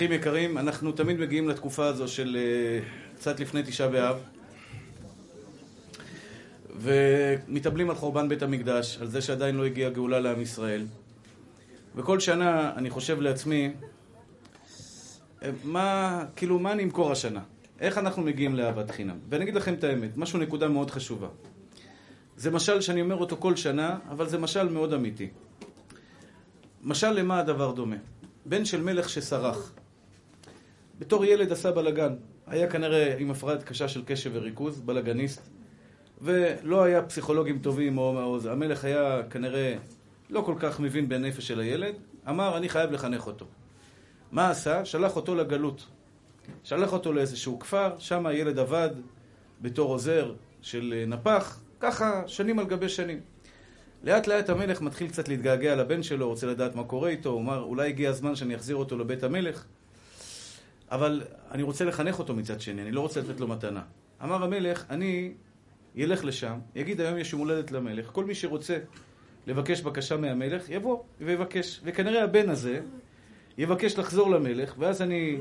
אחים יקרים, אנחנו תמיד מגיעים לתקופה הזו של אה, קצת לפני תשעה באב ומתאבלים על חורבן בית המקדש, על זה שעדיין לא הגיעה גאולה לעם ישראל וכל שנה אני חושב לעצמי אה, מה, כאילו, מה אני אמכור השנה? איך אנחנו מגיעים לאהבת חינם? ואני אגיד לכם את האמת, משהו נקודה מאוד חשובה זה משל שאני אומר אותו כל שנה, אבל זה משל מאוד אמיתי משל למה הדבר דומה? בן של מלך שסרח. בתור ילד עשה בלאגן. היה כנראה עם הפרעת קשה של קשב וריכוז, בלאגניסט, ולא היה פסיכולוגים טובים או... או המלך היה כנראה לא כל כך מבין בנפש של הילד, אמר אני חייב לחנך אותו. מה עשה? שלח אותו לגלות. שלח אותו לאיזשהו כפר, שם הילד עבד בתור עוזר של נפח, ככה שנים על גבי שנים. לאט לאט המלך מתחיל קצת להתגעגע לבן שלו, רוצה לדעת מה קורה איתו, הוא אומר, אולי הגיע הזמן שאני אחזיר אותו לבית המלך, אבל אני רוצה לחנך אותו מצד שני, אני לא רוצה לתת לו מתנה. אמר המלך, אני ילך לשם, יגיד היום יש יום הולדת למלך, כל מי שרוצה לבקש בקשה מהמלך, יבוא ויבקש. וכנראה הבן הזה יבקש לחזור למלך, ואז אני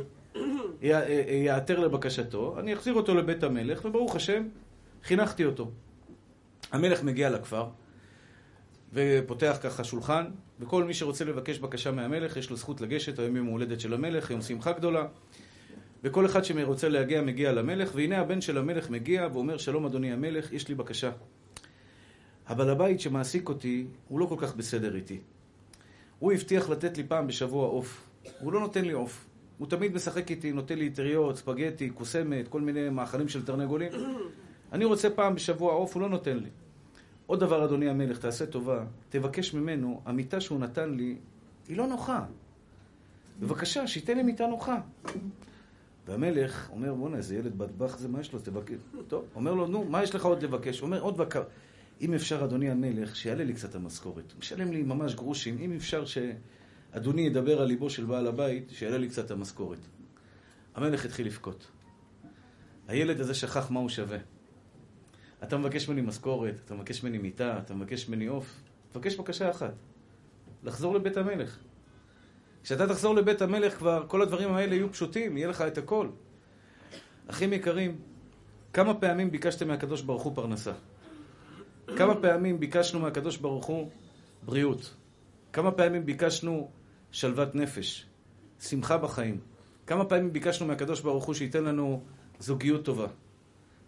יעתר לבקשתו, אני אחזיר אותו לבית המלך, וברוך השם, חינכתי אותו. המלך מגיע לכפר, ופותח ככה שולחן, וכל מי שרוצה לבקש בקשה מהמלך, יש לו זכות לגשת, היום יום הולדת של המלך, יום שמחה גדולה. וכל אחד שרוצה להגיע, מגיע למלך, והנה הבן של המלך מגיע ואומר, שלום אדוני המלך, יש לי בקשה. הבעל הבית שמעסיק אותי, הוא לא כל כך בסדר איתי. הוא הבטיח לתת לי פעם בשבוע עוף. הוא לא נותן לי עוף. הוא תמיד משחק איתי, נותן לי טריות, ספגטי, קוסמת, כל מיני מאכלים של תרנגולים. אני רוצה פעם בשבוע עוף, הוא לא נותן לי. עוד דבר, אדוני המלך, תעשה טובה, תבקש ממנו, המיטה שהוא נתן לי, היא לא נוחה. בבקשה, שייתן לי מיטה נוחה. והמלך אומר, בואנה, איזה ילד בטבח זה, מה יש לו? תבקש. טוב, אומר לו, נו, מה יש לך עוד לבקש? אומר, עוד בקר. אם אפשר, אדוני המלך, שיעלה לי קצת המשכורת. משלם לי ממש גרושים. אם אפשר שאדוני ידבר על ליבו של בעל הבית, שיעלה לי קצת המשכורת. המלך התחיל לבכות. הילד הזה שכח מה הוא שווה. אתה מבקש ממני משכורת, אתה מבקש ממני מיטה, אתה מבקש ממני עוף, תבקש בקשה אחת, לחזור לבית המלך. כשאתה תחזור לבית המלך כבר כל הדברים האלה יהיו פשוטים, יהיה לך את הכל. אחים יקרים, כמה פעמים ביקשתם מהקדוש ברוך הוא פרנסה? כמה פעמים ביקשנו מהקדוש ברוך הוא בריאות? כמה פעמים ביקשנו שלוות נפש, שמחה בחיים? כמה פעמים ביקשנו מהקדוש ברוך הוא שייתן לנו זוגיות טובה?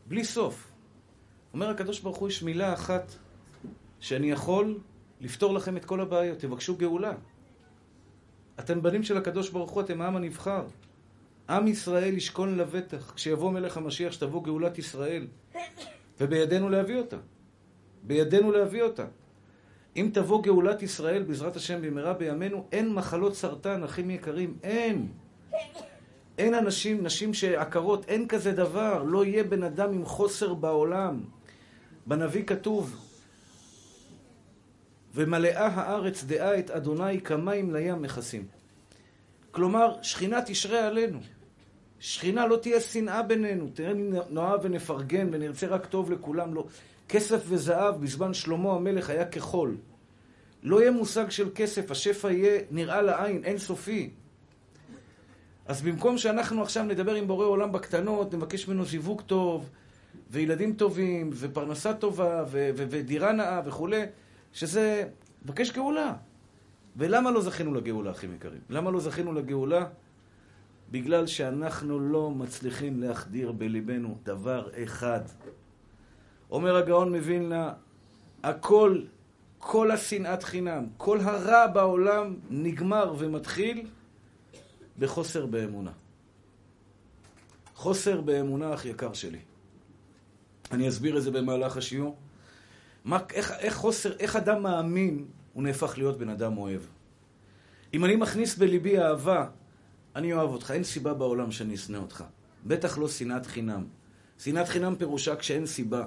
בלי סוף. אומר הקדוש ברוך הוא, יש מילה אחת שאני יכול לפתור לכם את כל הבעיות, תבקשו גאולה. אתם בנים של הקדוש ברוך הוא, אתם העם הנבחר. עם ישראל ישכון לבטח, כשיבוא מלך המשיח, שתבוא גאולת ישראל. ובידינו להביא אותה. בידינו להביא אותה. אם תבוא גאולת ישראל, בעזרת השם במהרה בימינו, אין מחלות סרטן, אחים יקרים, אין. אין אנשים, נשים שעקרות, אין כזה דבר. לא יהיה בן אדם עם חוסר בעולם. בנביא כתוב, ומלאה הארץ דעה את אדוני כמים לים מכסים. כלומר, שכינה תשרה עלינו. שכינה לא תהיה שנאה בינינו, תראה נאהב ונפרגן ונרצה רק טוב לכולם, לא. כסף וזהב בזמן שלמה המלך היה כחול. לא יהיה מושג של כסף, השפע יהיה נראה לעין, אין סופי. אז במקום שאנחנו עכשיו נדבר עם בורא עולם בקטנות, נבקש ממנו זיווג טוב, וילדים טובים, ופרנסה טובה, ו- ו- ודירה נאה וכולי, שזה, מבקש גאולה. ולמה לא זכינו לגאולה, אחים יקרים? למה לא זכינו לגאולה? בגלל שאנחנו לא מצליחים להחדיר בליבנו דבר אחד. אומר הגאון מווילנה, הכל, כל השנאת חינם, כל הרע בעולם נגמר ומתחיל בחוסר באמונה. חוסר באמונה, אח יקר שלי. אני אסביר את זה במהלך השיעור. מה, איך, איך חוסר, איך אדם מאמין הוא נהפך להיות בן אדם אוהב. אם אני מכניס בליבי אהבה, אני אוהב אותך, אין סיבה בעולם שאני אשנא אותך. בטח לא שנאת חינם. שנאת חינם פירושה כשאין סיבה.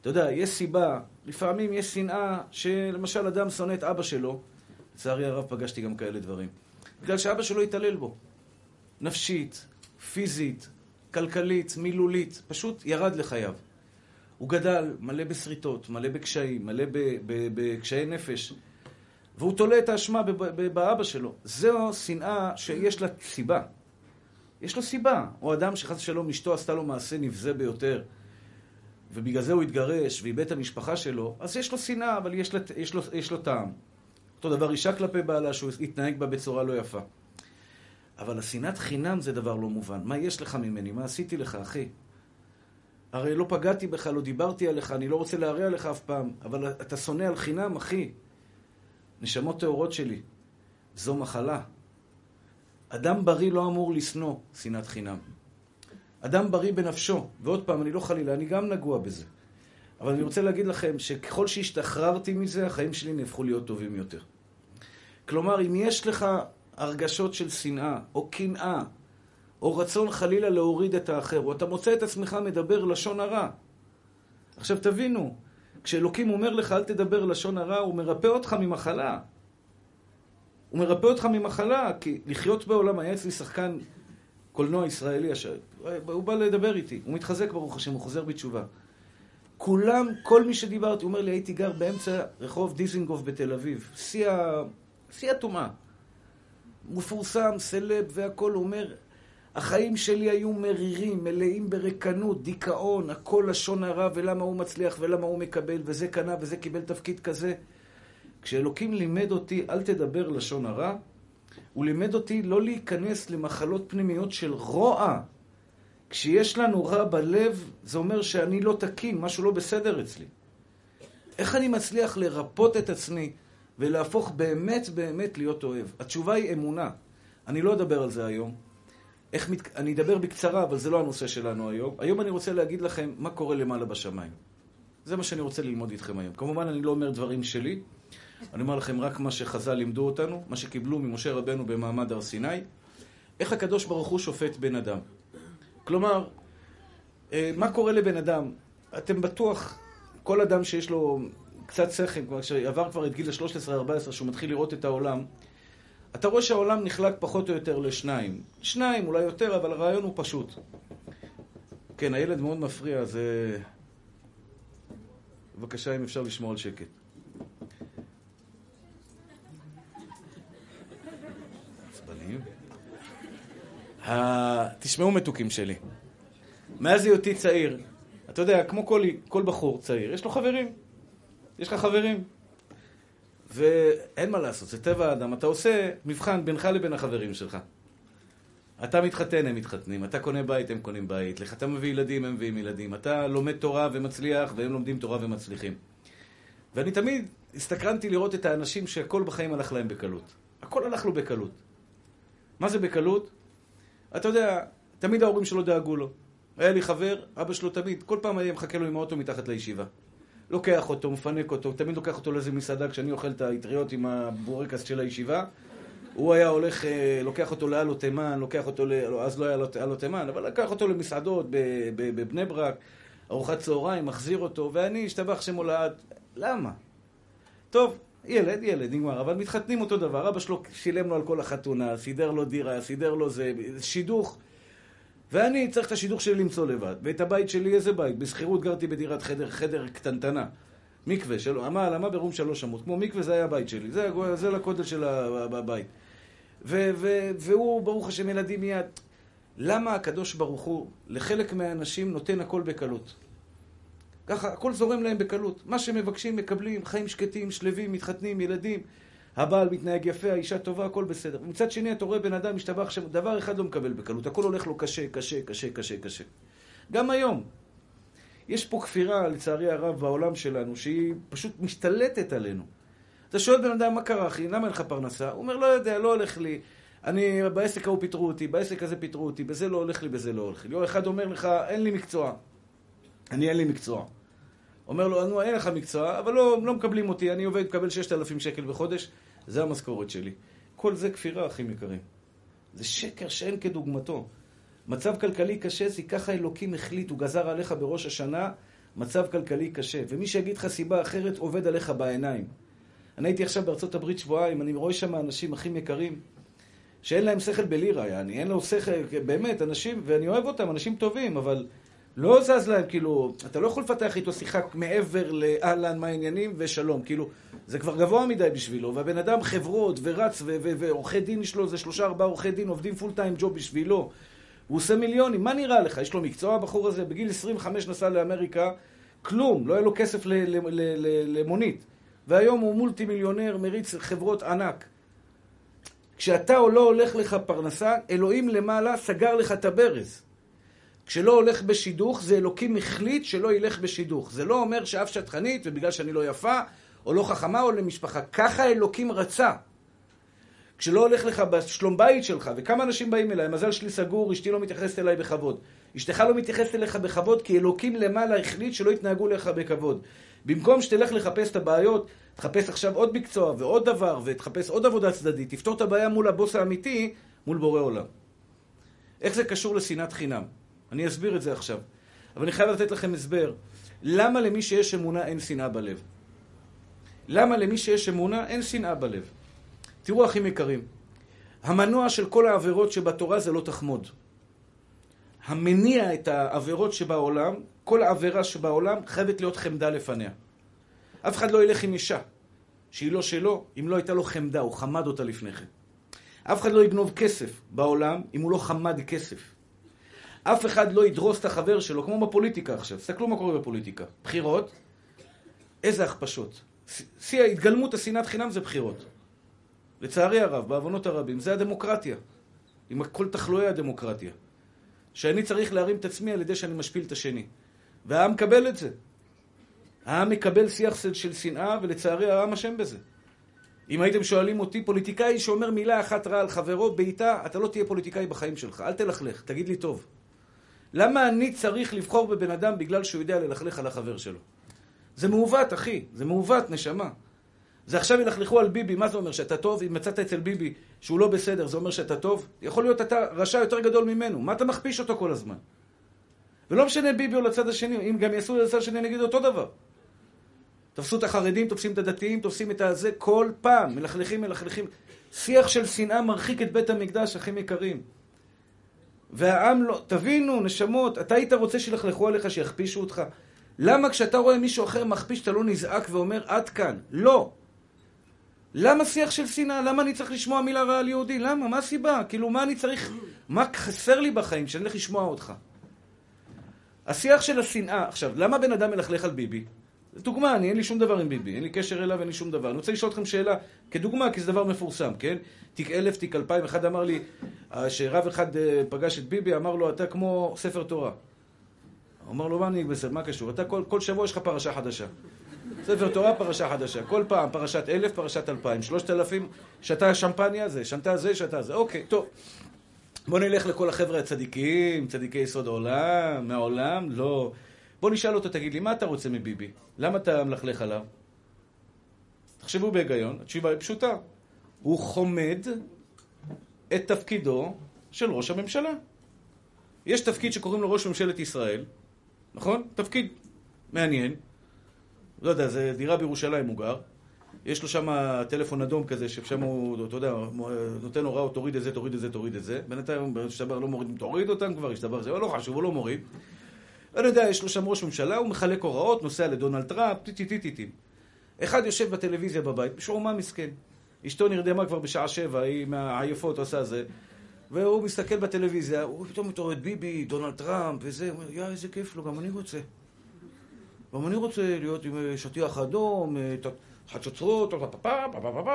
אתה יודע, יש סיבה, לפעמים יש שנאה שלמשל אדם שונא את אבא שלו, לצערי הרב פגשתי גם כאלה דברים, בגלל שאבא שלו התעלל בו. נפשית, פיזית, כלכלית, מילולית, פשוט ירד לחייו. הוא גדל מלא בשריטות, מלא בקשיים, מלא בקשיי נפש, והוא תולה את האשמה באבא שלו. זו שנאה שיש לה סיבה. יש לו סיבה. או אדם שחס ושלום אשתו עשתה לו מעשה נבזה ביותר, ובגלל זה הוא התגרש ואיבד את המשפחה שלו, אז יש לו שנאה, אבל יש, לת... יש, לו, יש לו טעם. אותו דבר אישה כלפי בעלה, שהוא התנהג בה בצורה לא יפה. אבל השנאת חינם זה דבר לא מובן. מה יש לך ממני? מה עשיתי לך, אחי? הרי לא פגעתי בך, לא דיברתי עליך, אני לא רוצה להרע לך אף פעם, אבל אתה שונא על חינם, אחי. נשמות טהורות שלי, זו מחלה. אדם בריא לא אמור לשנוא שנאת חינם. אדם בריא בנפשו, ועוד פעם, אני לא חלילה, אני גם נגוע בזה. אבל אני רוצה להגיד לכם שככל שהשתחררתי מזה, החיים שלי נהפכו להיות טובים יותר. כלומר, אם יש לך הרגשות של שנאה, או קנאה, או רצון חלילה להוריד את האחר, או אתה מוצא את עצמך מדבר לשון הרע. עכשיו תבינו, כשאלוקים אומר לך אל תדבר לשון הרע, הוא מרפא אותך ממחלה. הוא מרפא אותך ממחלה, כי לחיות בעולם, היה אצלי שחקן קולנוע ישראלי, הוא בא לדבר איתי, הוא מתחזק ברוך השם, הוא חוזר בתשובה. כולם, כל מי שדיברתי, הוא אומר לי, הייתי גר באמצע רחוב דיזינגוף בתל אביב, שיא הטומאה. מפורסם, סלב והכול, הוא אומר, החיים שלי היו מרירים, מלאים ברקנות, דיכאון, הכל לשון הרע, ולמה הוא מצליח, ולמה הוא מקבל, וזה קנה, וזה קיבל תפקיד כזה. כשאלוקים לימד אותי, אל תדבר לשון הרע, הוא לימד אותי לא להיכנס למחלות פנימיות של רוע. כשיש לנו רע בלב, זה אומר שאני לא תקין, משהו לא בסדר אצלי. איך אני מצליח לרפות את עצמי ולהפוך באמת באמת להיות אוהב? התשובה היא אמונה. אני לא אדבר על זה היום. איך מת... אני אדבר בקצרה, אבל זה לא הנושא שלנו היום. היום אני רוצה להגיד לכם מה קורה למעלה בשמיים. זה מה שאני רוצה ללמוד איתכם היום. כמובן, אני לא אומר דברים שלי, אני אומר לכם רק מה שחז"ל לימדו אותנו, מה שקיבלו ממשה רבנו במעמד הר סיני, איך הקדוש ברוך הוא שופט בן אדם. כלומר, אה, מה קורה לבן אדם? אתם בטוח, כל אדם שיש לו קצת שכל, שעבר כבר את גיל ה-13-14, שהוא מתחיל לראות את העולם, אתה רואה שהעולם נחלק פחות או יותר לשניים. שניים, אולי יותר, אבל הרעיון הוא פשוט. כן, הילד מאוד מפריע, זה... בבקשה, אם אפשר לשמור על שקט. עצבניים. תשמעו מתוקים שלי. מאז היותי צעיר, אתה יודע, כמו כל, כל בחור צעיר, יש לו חברים. יש לך חברים. ואין מה לעשות, זה טבע האדם. אתה עושה מבחן בינך לבין החברים שלך. אתה מתחתן, הם מתחתנים. אתה קונה בית, הם קונים בית. לך אתה מביא ילדים, הם מביאים ילדים. אתה לומד תורה ומצליח, והם לומדים תורה ומצליחים. ואני תמיד הסתקרנתי לראות את האנשים שהכל בחיים הלך להם בקלות. הכל הלך לו בקלות. מה זה בקלות? אתה יודע, תמיד ההורים שלו דאגו לו. היה לי חבר, אבא שלו תמיד, כל פעם היה מחכה לו עם האוטו מתחת לישיבה. לוקח אותו, מפנק אותו, תמיד לוקח אותו לאיזה מסעדה כשאני אוכל את האטריות עם הבורקס של הישיבה. הוא היה הולך, אה, לוקח אותו לאלו תימן, לוקח אותו, ל... לא, אז לא היה לו תימן, אבל לקח אותו למסעדות בבני ברק, ארוחת צהריים, מחזיר אותו, ואני, השתבח שם הולד, למה? טוב, ילד, ילד, נגמר, אבל מתחתנים אותו דבר, אבא שלו שילם לו על כל החתונה, סידר לו דירה, סידר לו זה, שידוך. ואני צריך את השידוך שלי למצוא לבד. ואת הבית שלי, איזה בית? בשכירות גרתי בדירת חדר, חדר קטנטנה. מקווה, של... עמה, למה ברום שלוש אמות. כמו מקווה זה היה הבית שלי. זה, זה לקודל של הבית. ו, ו, והוא, ברוך השם, ילדים מיד. למה הקדוש ברוך הוא לחלק מהאנשים נותן הכל בקלות? ככה, הכל זורם להם בקלות. מה שמבקשים, מקבלים, חיים שקטים, שלווים, מתחתנים, ילדים. הבעל מתנהג יפה, האישה טובה, הכל בסדר. מצד שני, אתה רואה בן אדם משתבח שם, דבר אחד לא מקבל בקלות, הכל הולך לו קשה, קשה, קשה, קשה, קשה. גם היום. יש פה כפירה, לצערי הרב, בעולם שלנו, שהיא פשוט משתלטת עלינו. אתה שואל בן אדם, מה קרה, אחי? למה אין לך פרנסה? הוא אומר, לא יודע, לא הולך לי. אני, בעסק ההוא פיטרו אותי, בעסק הזה פיטרו אותי, בזה לא הולך לי, בזה לא הולך לי. יום אחד אומר לך, אין לי מקצוע. אני אין לי מקצוע. אומר לו, נו, אין לך מקצוע, אבל לא, לא מקבלים אותי, אני עובד, מקבל 6,000 שקל בחודש, זה המשכורת שלי. כל זה כפירה, אחים יקרים. זה שקר שאין כדוגמתו. מצב כלכלי קשה זה ככה אלוקים החליט, הוא גזר עליך בראש השנה מצב כלכלי קשה. ומי שיגיד לך סיבה אחרת, עובד עליך בעיניים. אני הייתי עכשיו בארצות הברית שבועיים, אני רואה שם אנשים הכי יקרים, שאין להם שכל בלירה, יעני, אין לו שכל, באמת, אנשים, ואני אוהב אותם, אנשים טובים, אבל לא זז להם, כאילו, אתה לא יכול לפתח איתו שיחה מעבר לאהלן, מה העניינים, ושלום, כאילו, זה כבר גבוה מדי בשבילו, והבן אדם חברות, ורץ, ועורכי דין יש לו, זה שלושה ארבעה עורכי דין, עובדים פול טיים ג'וב בשבילו, הוא עושה מיליונים, מה נראה לך? יש לו מקצוע הבחור הזה? בגיל 25 נסע לאמריקה, כלום, לא היה לו כסף למונית. והיום הוא מולטי מיליונר, מריץ חברות ענק. כשאתה או לא הולך לך פרנסה, אלוהים למעלה סגר לך את הברז. כשלא הולך בשידוך, זה אלוקים החליט שלא ילך בשידוך. זה לא אומר שאף שטחנית, ובגלל שאני לא יפה, או לא חכמה, או למשפחה. ככה אלוקים רצה. כשלא הולך לך בשלום בית שלך, וכמה אנשים באים אליי, מזל שלי סגור, אשתי לא מתייחסת אליי בכבוד. אשתך לא מתייחסת אליך בכבוד, כי אלוקים למעלה החליט שלא יתנהגו לך בכבוד. במקום שתלך לחפש את הבעיות, תחפש עכשיו עוד מקצוע ועוד דבר, ותחפש עוד עבודה צדדית, תפתור את הבעיה מול הבוס האמיתי, מול בורא עולם. איך זה קשור לשנאת חינם? אני אסביר את זה עכשיו. אבל אני חייב לתת לכם הסבר. למה למי שיש אמונה אין שנאה בלב? למה למי שיש אמונה אין שנאה בלב? תראו אחים יקרים, המנוע של כל העבירות שבתורה זה לא תחמוד. המניע את העבירות שבעולם, כל העבירה שבעולם חייבת להיות חמדה לפניה. אף אחד לא ילך עם אישה שהיא לא שלו, אם לא הייתה לו חמדה, הוא חמד אותה לפני כן. אף אחד לא יגנוב כסף בעולם אם הוא לא חמד כסף. אף אחד לא ידרוס את החבר שלו, כמו בפוליטיקה עכשיו. תסתכלו מה קורה בפוליטיקה. בחירות, איזה הכפשות. שיא ההתגלמות השנאת חינם זה בחירות. לצערי הרב, בעוונות הרבים, זה הדמוקרטיה. עם כל תחלואי הדמוקרטיה. שאני צריך להרים את עצמי על ידי שאני משפיל את השני. והעם מקבל את זה. העם מקבל שיח של שנאה, ולצערי העם אשם בזה. אם הייתם שואלים אותי, פוליטיקאי שאומר מילה אחת רעה על חברו, בעיטה, אתה לא תהיה פוליטיקאי בחיים שלך. אל תלכלך, תגיד לי טוב. למה אני צריך לבחור בבן אדם בגלל שהוא יודע ללכלך על החבר שלו? זה מעוות, אחי. זה מעוות, נשמה. זה עכשיו ילכלכו על ביבי, מה זה אומר? שאתה טוב? אם מצאת אצל ביבי שהוא לא בסדר, זה אומר שאתה טוב? יכול להיות אתה רשע יותר גדול ממנו. מה אתה מכפיש אותו כל הזמן? ולא משנה ביבי או לצד השני, אם גם יעשו לצד השני, נגיד אותו דבר. תפסו את החרדים, תופסים את הדתיים, תופסים את הזה, כל פעם, מלכלכים, מלכלכים. שיח של שנאה מרחיק את בית המקדש, אחים יקרים. והעם לא, תבינו, נשמות, אתה היית רוצה שילכלכו עליך, שיכפישו אותך? למה כשאתה רואה מישהו אחר מכפיש, אתה לא נזעק ואומר, עד כאן? לא. למה שיח של שנאה? למה אני צריך לשמוע מילה רעה על יהודי? למה? מה הסיבה? כאילו, מה אני צריך... מה חסר לי בחיים שאני הולך לשמוע אותך? השיח של השנאה, עכשיו, למה בן אדם מלכלך על ביבי? דוגמה, אני אין לי שום דבר עם ביבי, אין לי קשר אליו, אין לי שום דבר. אני רוצה לשאול אתכם שאלה, כדוגמה, כי זה דבר מפורסם, כן? תיק אלף, תיק אלפיים, אחד אמר לי, אה, שרב אחד אה, פגש את ביבי, אמר לו, אתה כמו ספר תורה. הוא אמר לו, מה אני בסדר, מה קשור? אתה כל, כל שבוע יש לך פרשה חדשה. ספר תורה, פרשה חדשה. כל פעם, פרשת אלף, פרשת אלפיים. שלושת אלפים, שתה שמפניה זה, שתה זה, שתה זה. אוקיי, טוב. בוא נלך לכל החבר'ה הצדיקים, צדיקי יסוד העולם, מהעולם, לא. בוא נשאל אותו, תגיד לי, מה אתה רוצה מביבי? למה אתה מלכלך עליו? תחשבו בהיגיון, התשובה היא פשוטה. הוא חומד את תפקידו של ראש הממשלה. יש תפקיד שקוראים לו ראש ממשלת ישראל, נכון? תפקיד מעניין. לא יודע, זה דירה בירושלים הוא גר. יש לו שם טלפון אדום כזה, ששם הוא, אתה יודע, נותן הוראות, תוריד את זה, תוריד את זה, תוריד את זה. בינתיים השתבר לא מוריד, תוריד אותם כבר, השתבר זה, לא חשוב, הוא לא מוריד. אני יודע, יש לו שם ראש ממשלה, הוא מחלק הוראות, נוסע לדונלד טראמפ, טיטיטיטיטים. אחד יושב בטלוויזיה בבית, מה מסכן. אשתו נרדמה כבר בשעה שבע, היא מהעייפות עושה זה. והוא מסתכל בטלוויזיה, הוא פתאום מתעורר ביבי, דונלד טראמפ וזה, הוא אומר, יא, איזה כיף לו, גם אני רוצה. גם אני רוצה להיות עם אה, שטיח אדום, אה, חצוצרות,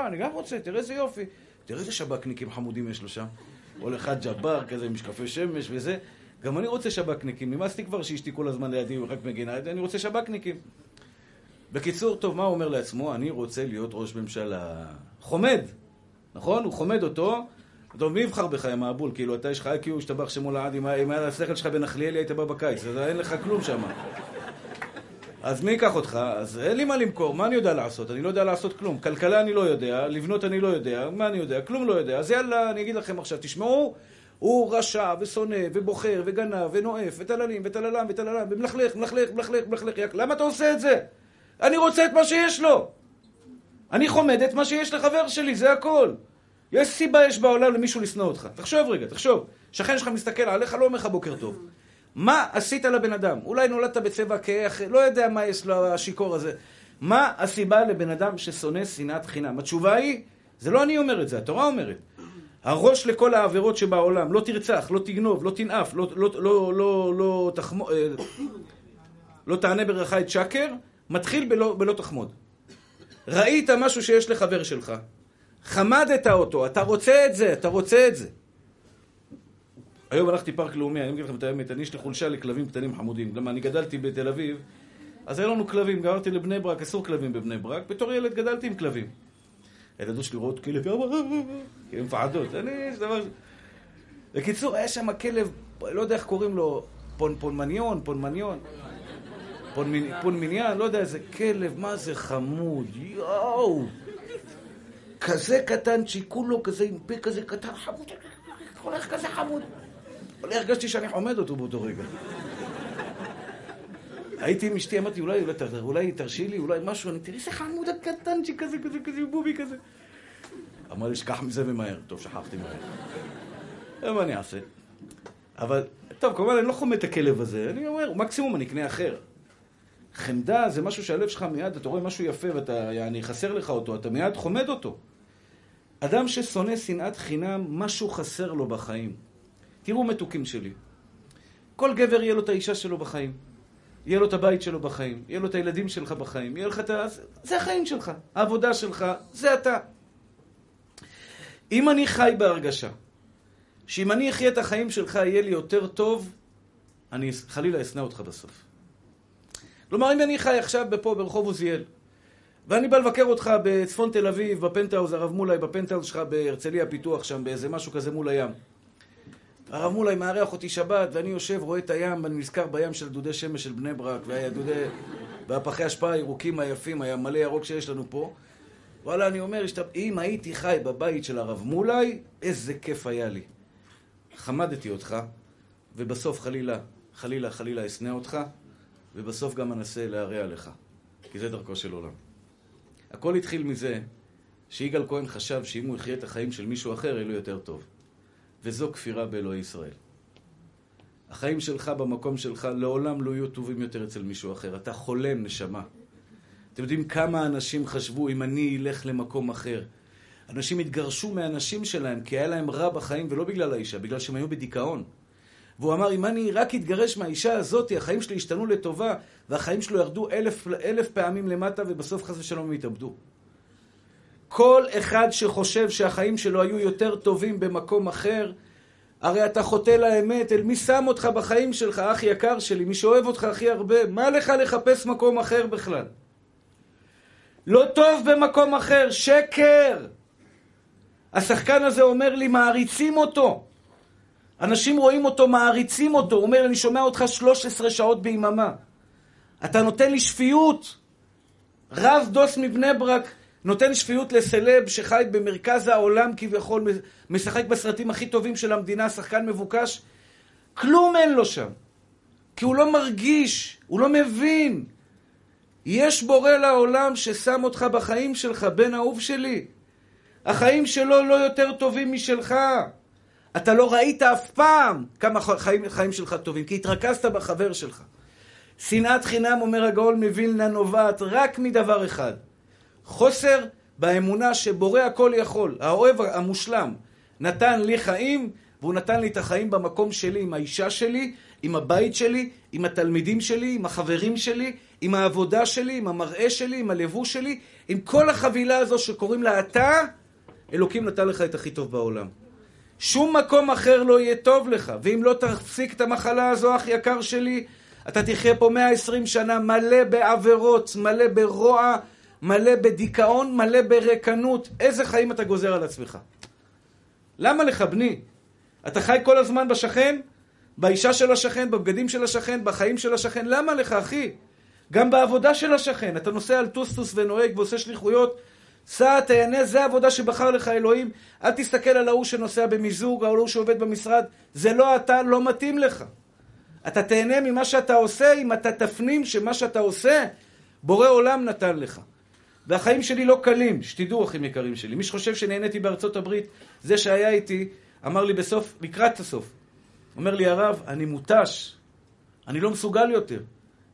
אני גם רוצה, תראה איזה יופי. תראה איזה שב"כניקים חמודים יש לו שם. כל אחד ג'בר כזה עם משקפי שמש וזה. גם אני רוצה שב"כניקים. נמאס לי כבר שאשתי כל הזמן לידי ורק מגינה, אני רוצה שב"כניקים. בקיצור, טוב, מה הוא אומר לעצמו? אני רוצה להיות ראש ממשלה. חומד, נכון? הוא חומד אותו. טוב, מי יבחר בך, עם האבול? כאילו, אתה יש לך איי-קיו, השתבח שמו לעד, אם היה השכל שלך בנחליאלי, היית בא בקיץ, אז אין לך כלום שם. אז מי ייקח אותך? אז אין לי מה למכור, מה אני יודע לעשות? אני לא יודע לעשות כלום. כלכלה אני לא יודע, לבנות אני לא יודע, מה אני יודע? כלום לא יודע. אז יאללה, אני אגיד לכם עכשיו, תשמעו, הוא רשע ושונא ובוחר וגנב ונואף וטללים וטללם וטללם ומלכלך, מלכלך, מלכלך, מלכלך. למה אתה עושה את זה? אני רוצה את מה שיש לו. אני חומד את מה שיש לחבר שלי, זה הכל. יש סיבה יש בעולם למישהו לשנוא אותך. תחשוב רגע, תחשוב. שכן שלך מסתכל עליך, לא אומר לך בוקר טוב. מה עשית לבן אדם? אולי נולדת בצבע כהה, לא יודע מה יש לו השיכור הזה. מה הסיבה לבן אדם ששונא שנאת חינם? התשובה היא, זה לא אני אומר את זה, התורה אומרת. הראש לכל העבירות שבעולם, לא תרצח, לא תגנוב, לא תנאף, לא, לא, לא, לא, לא, תחמו, אה, לא תענה ברכה את שקר, מתחיל בלא, בלא תחמוד. ראית משהו שיש לחבר שלך, חמדת אותו, אתה רוצה את זה, אתה רוצה את זה. היום הלכתי פארק לאומי, אני אגיד לכם את האמת, אני יש לי חולשה לכלבים קטנים חמודים. למה, אני גדלתי בתל אביב, אז היה לנו כלבים, גרתי לבני ברק, אסור כלבים בבני ברק, בתור ילד גדלתי עם כלבים. הילדות שלי רואות כלב, הן מפחדות. אני, זה דבר... בקיצור, היה שם כלב, לא יודע איך קוראים לו, פון פונמניון. פונמיניאן, לא יודע איזה כלב, מה זה חמוד, יואו! כזה קטנצ'י, כולו כזה עם פה כזה קטן, חמוד, הולך כזה חמוד. אולי הרגשתי שאני חומד אותו באותו רגע. הייתי עם אשתי, אמרתי, אולי, אולי, אולי תרשי לי, אולי משהו, אני תראי איזה חמוד הקטנצ'י כזה, כזה, כזה, בובי כזה. אמר לי, שכח מזה ומהר. טוב, שכחתי מהר. מה אני אעשה? אבל, טוב, כמובן, אני לא חומד את הכלב הזה, אני אומר, מקסימום אני אקנה אחר. חמדה זה משהו שהלב שלך מיד, אתה רואה משהו יפה ואתה, יעני, חסר לך אותו, אתה מיד חומד אותו. אדם ששונא שנאת חינם, משהו חסר לו בחיים. תראו מתוקים שלי. כל גבר יהיה לו את האישה שלו בחיים. יהיה לו את הבית שלו בחיים. יהיה לו את הילדים שלך בחיים. יהיה לך את ה... זה החיים שלך. העבודה שלך, זה אתה. אם אני חי בהרגשה שאם אני אחיה את החיים שלך יהיה לי יותר טוב, אני חלילה אשנא אותך בסוף. כלומר, אם אני חי עכשיו פה ברחוב עוזיאל, ואני בא לבקר אותך בצפון תל אביב, בפנטהאוז, הרב מולאי, בפנטהאוז שלך בהרצליה פיתוח שם, באיזה משהו כזה מול הים. הרב מולאי מארח אותי שבת, ואני יושב, רואה את הים, ואני נזכר בים של דודי שמש של בני ברק, והדודי... והפחי השפעה הירוקים היפים, היה מלא ירוק שיש לנו פה. וואלה, אני אומר, אם הייתי חי בבית של הרב מולאי, איזה כיף היה לי. חמדתי אותך, ובסוף חלילה, חלילה, חלילה אשנא אותך, ובסוף גם אנסה להרע לך. כי זה דרכו של עולם. הכל התחיל מזה שיגאל כהן חשב שאם הוא יחיה את החיים של מישהו אחר, יהיה לו יותר טוב. וזו כפירה באלוהי ישראל. החיים שלך במקום שלך לעולם לא יהיו טובים יותר אצל מישהו אחר. אתה חולם, נשמה. אתם יודעים כמה אנשים חשבו אם אני אלך למקום אחר? אנשים התגרשו מהאנשים שלהם כי היה להם רע בחיים ולא בגלל האישה, בגלל שהם היו בדיכאון. והוא אמר, אם אני רק אתגרש מהאישה הזאת, החיים שלי ישתנו לטובה, והחיים שלו ירדו אלף, אלף פעמים למטה, ובסוף חס ושלום הם יתאבדו. כל אחד שחושב שהחיים שלו היו יותר טובים במקום אחר, הרי אתה חוטא לאמת, אל מי שם אותך בחיים שלך, אח יקר שלי, מי שאוהב אותך הכי הרבה, מה לך לחפש מקום אחר בכלל? לא טוב במקום אחר, שקר! השחקן הזה אומר לי, מעריצים אותו. אנשים רואים אותו, מעריצים אותו. הוא אומר, אני שומע אותך 13 שעות ביממה. אתה נותן לי שפיות. רב דוס מבני ברק נותן שפיות לסלב שחי במרכז העולם כביכול, משחק בסרטים הכי טובים של המדינה, שחקן מבוקש. כלום אין לו שם. כי הוא לא מרגיש, הוא לא מבין. יש בורא לעולם ששם אותך בחיים שלך, בן אהוב שלי. החיים שלו לא יותר טובים משלך. אתה לא ראית אף פעם כמה חיים, חיים שלך טובים, כי התרכזת בחבר שלך. שנאת חינם, אומר הגאול מווילנה, נובעת רק מדבר אחד. חוסר באמונה שבורא הכל יכול, האוהב המושלם, נתן לי חיים, והוא נתן לי את החיים במקום שלי, עם האישה שלי, עם הבית שלי, עם התלמידים שלי, עם החברים שלי, עם העבודה שלי, עם המראה שלי, עם הלבוש שלי, עם כל החבילה הזו שקוראים לה אתה, אלוקים נתן לך את הכי טוב בעולם. שום מקום אחר לא יהיה טוב לך, ואם לא תפסיק את המחלה הזו, אח יקר שלי, אתה תחיה פה 120 שנה מלא בעבירות, מלא ברוע, מלא בדיכאון, מלא בריקנות. איזה חיים אתה גוזר על עצמך? למה לך, בני? אתה חי כל הזמן בשכן? באישה של השכן, בבגדים של השכן, בחיים של השכן? למה לך, אחי? גם בעבודה של השכן. אתה נוסע על טוסטוס ונוהג ועושה שליחויות. סע, תהנה, זה העבודה שבחר לך אלוהים. אל תסתכל על ההוא שנוסע במיזוג, על ההוא שעובד במשרד. זה לא אתה, לא מתאים לך. אתה תהנה ממה שאתה עושה אם אתה תפנים שמה שאתה עושה, בורא עולם נתן לך. והחיים שלי לא קלים, שתדעו אחים יקרים שלי. מי שחושב שנהניתי בארצות הברית, זה שהיה איתי, אמר לי בסוף, לקראת הסוף, אומר לי הרב, אני מותש, אני לא מסוגל יותר.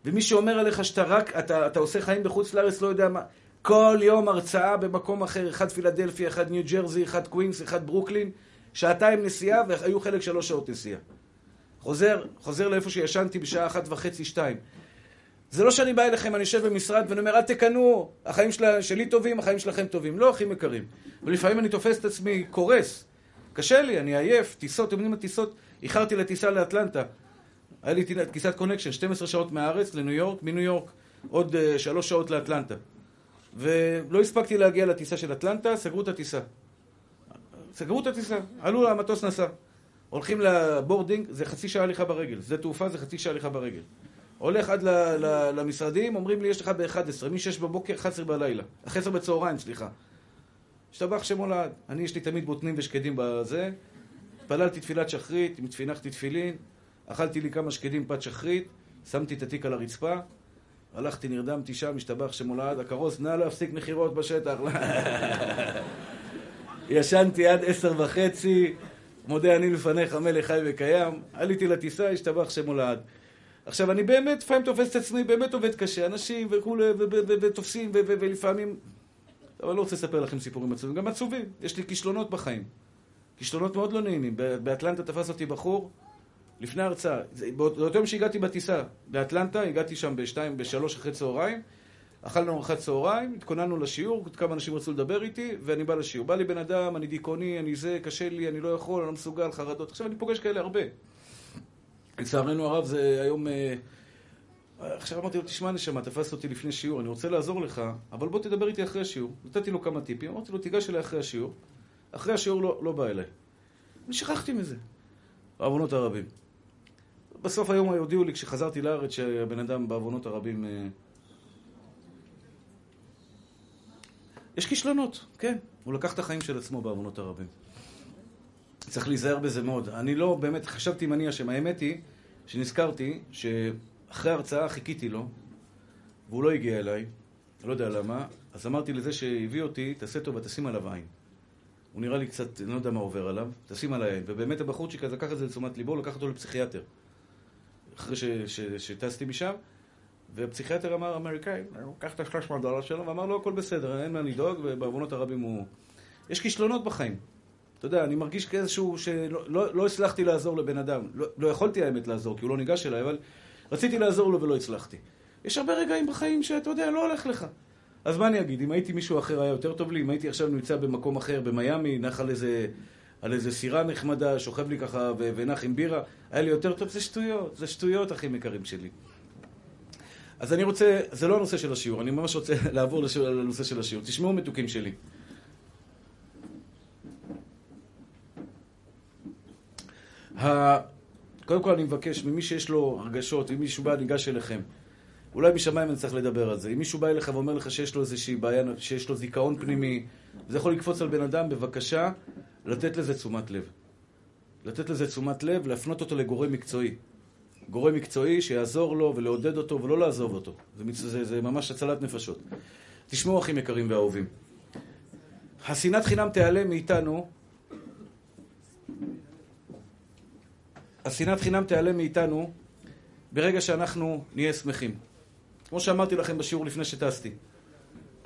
ומי שאומר עליך שאתה רק, אתה, אתה עושה חיים בחוץ לארץ, לא יודע מה, כל יום הרצאה במקום אחר, אחד פילדלפיה, אחד ניו ג'רזי, אחד קווינס, אחד ברוקלין, שעתיים נסיעה, והיו חלק שלוש שעות נסיעה. חוזר, חוזר לאיפה שישנתי בשעה אחת וחצי, שתיים. זה לא שאני בא אליכם, אני יושב במשרד ואני אומר, אל תקנאו, החיים של, שלי טובים, החיים שלכם טובים. לא, אחים יקרים. ולפעמים אני תופס את עצמי קורס. קשה לי, אני עייף, טיסות, אתם יודעים מה טיסות? איחרתי לטיסה לאטלנטה. היה לי טיסת connection, 12 שעות מהארץ לניו יורק, מניו יורק עוד אה, שלוש שעות לאטלנטה. ולא הספקתי להגיע לטיסה של אטלנטה, סגרו את הטיסה. סגרו את הטיסה, עלו, המטוס נסע. הולכים לבורדינג, זה חצי שעה הליכה ברגל. שדה תעופה זה חצי שעה הליכה ברגל. הולך עד למשרדים, אומרים לי, יש לך ב-11, מ-6 בבוקר, 11 בלילה. 11 בצהריים, סליחה. השתבח שם הולד. אני, יש לי תמיד בוטנים ושקדים בזה. התפללתי תפילת שחרית, מתפינכתי תפילין, אכלתי לי כמה שקדים פת שחרית, שמתי את התיק על הרצפה, הלכתי, נרדמתי שם, השתבח שם הולד, הכרוז, נא להפסיק מכירות בשטח. ישנתי עד עשר וחצי, מודה אני לפניך מלך חי וקיים, עליתי לטיסה, השתבח שם הולד. עכשיו, אני באמת, לפעמים תופס את עצמי, באמת עובד קשה, אנשים וכולי, ותופסים, ולפעמים... אבל לא רוצה לספר לכם סיפורים עצובים, גם עצובים, יש לי כישלונות בחיים. כישלונות מאוד לא נעימים. באטלנטה תפס אותי בחור, לפני ההרצאה, באותו יום שהגעתי בטיסה באטלנטה, הגעתי שם בשתיים, בשלוש אחרי צהריים, אכלנו ארוחת צהריים, התכוננו לשיעור, כמה אנשים רצו לדבר איתי, ואני בא לשיעור. בא לי בן אדם, אני דיכאוני, אני זה, קשה לי, אני לא יכול, אני לא מסוגל, חרדות. עכשיו אני פוגש כאלה הרבה. לצערנו הרב זה היום... אה, עכשיו אמרתי לו, תשמע נשמה, תפסת אותי לפני שיעור, אני רוצה לעזור לך, אבל בוא תדבר איתי אחרי השיעור. נתתי לו כמה טיפים, אמרתי לו, תיגש אליי אחרי השיעור. אחרי השיעור לא, לא בא אליי. אני שכחתי מזה, בעוונות הרבים. בסוף היום הודיעו לי, כשחזרתי לארץ, שהבן אדם בעוונות הרבים... אה, יש כישלונות, כן. הוא לקח את החיים של עצמו בעוונות הרבים. צריך להיזהר בזה מאוד. אני לא באמת, חשבתי אם אני אשם. האמת היא שנזכרתי שאחרי ההרצאה חיכיתי לו, והוא לא הגיע אליי, לא יודע למה, אז אמרתי לזה שהביא אותי, תעשה טובה, תשים עליו עין. הוא נראה לי קצת, אני לא יודע מה עובר עליו, תשים עליי עין. ובאמת הבחורצ'יק הזה לקח את זה לתשומת ליבו, לקח אותו לפסיכיאטר. אחרי שטסתי משם, והפסיכיאטר אמר, אמריקאי, לקח את ה-300 דולר שלו, ואמר לו, הכל בסדר, אין מה לדאוג, ובעוונות הרבים הוא... יש כישלונות בחיים. אתה יודע, אני מרגיש כאיזשהו שלא לא, לא הצלחתי לעזור לבן אדם. לא, לא יכולתי האמת לעזור, כי הוא לא ניגש אליי, אבל רציתי לעזור לו ולא הצלחתי. יש הרבה רגעים בחיים שאתה יודע, לא הולך לך. אז מה אני אגיד? אם הייתי מישהו אחר היה יותר טוב לי? אם הייתי עכשיו נמצא במקום אחר, במיאמי, נח על איזה, על איזה סירה נחמדה, שוכב לי ככה ונח עם בירה, היה לי יותר טוב? זה שטויות, זה שטויות, אחים יקרים שלי. אז אני רוצה, זה לא הנושא של השיעור, אני ממש רוצה לעבור לנושא של השיעור. תשמעו מתוקים שלי. קודם כל אני מבקש ממי שיש לו הרגשות, אם מישהו בא ניגש אליכם, אולי משמיים אני צריך לדבר על זה. אם מישהו בא אליך ואומר לך שיש לו איזושהי בעיה, שיש לו זיכרון פנימי, זה יכול לקפוץ על בן אדם, בבקשה, לתת לזה תשומת לב. לתת לזה תשומת לב, להפנות אותו לגורם מקצועי. גורם מקצועי שיעזור לו ולעודד אותו ולא לעזוב אותו. זה, זה, זה ממש הצלת נפשות. תשמעו, אחים יקרים ואהובים. השנאת חינם תיעלם מאיתנו השנאת חינם תיעלם מאיתנו ברגע שאנחנו נהיה שמחים. כמו שאמרתי לכם בשיעור לפני שטסתי.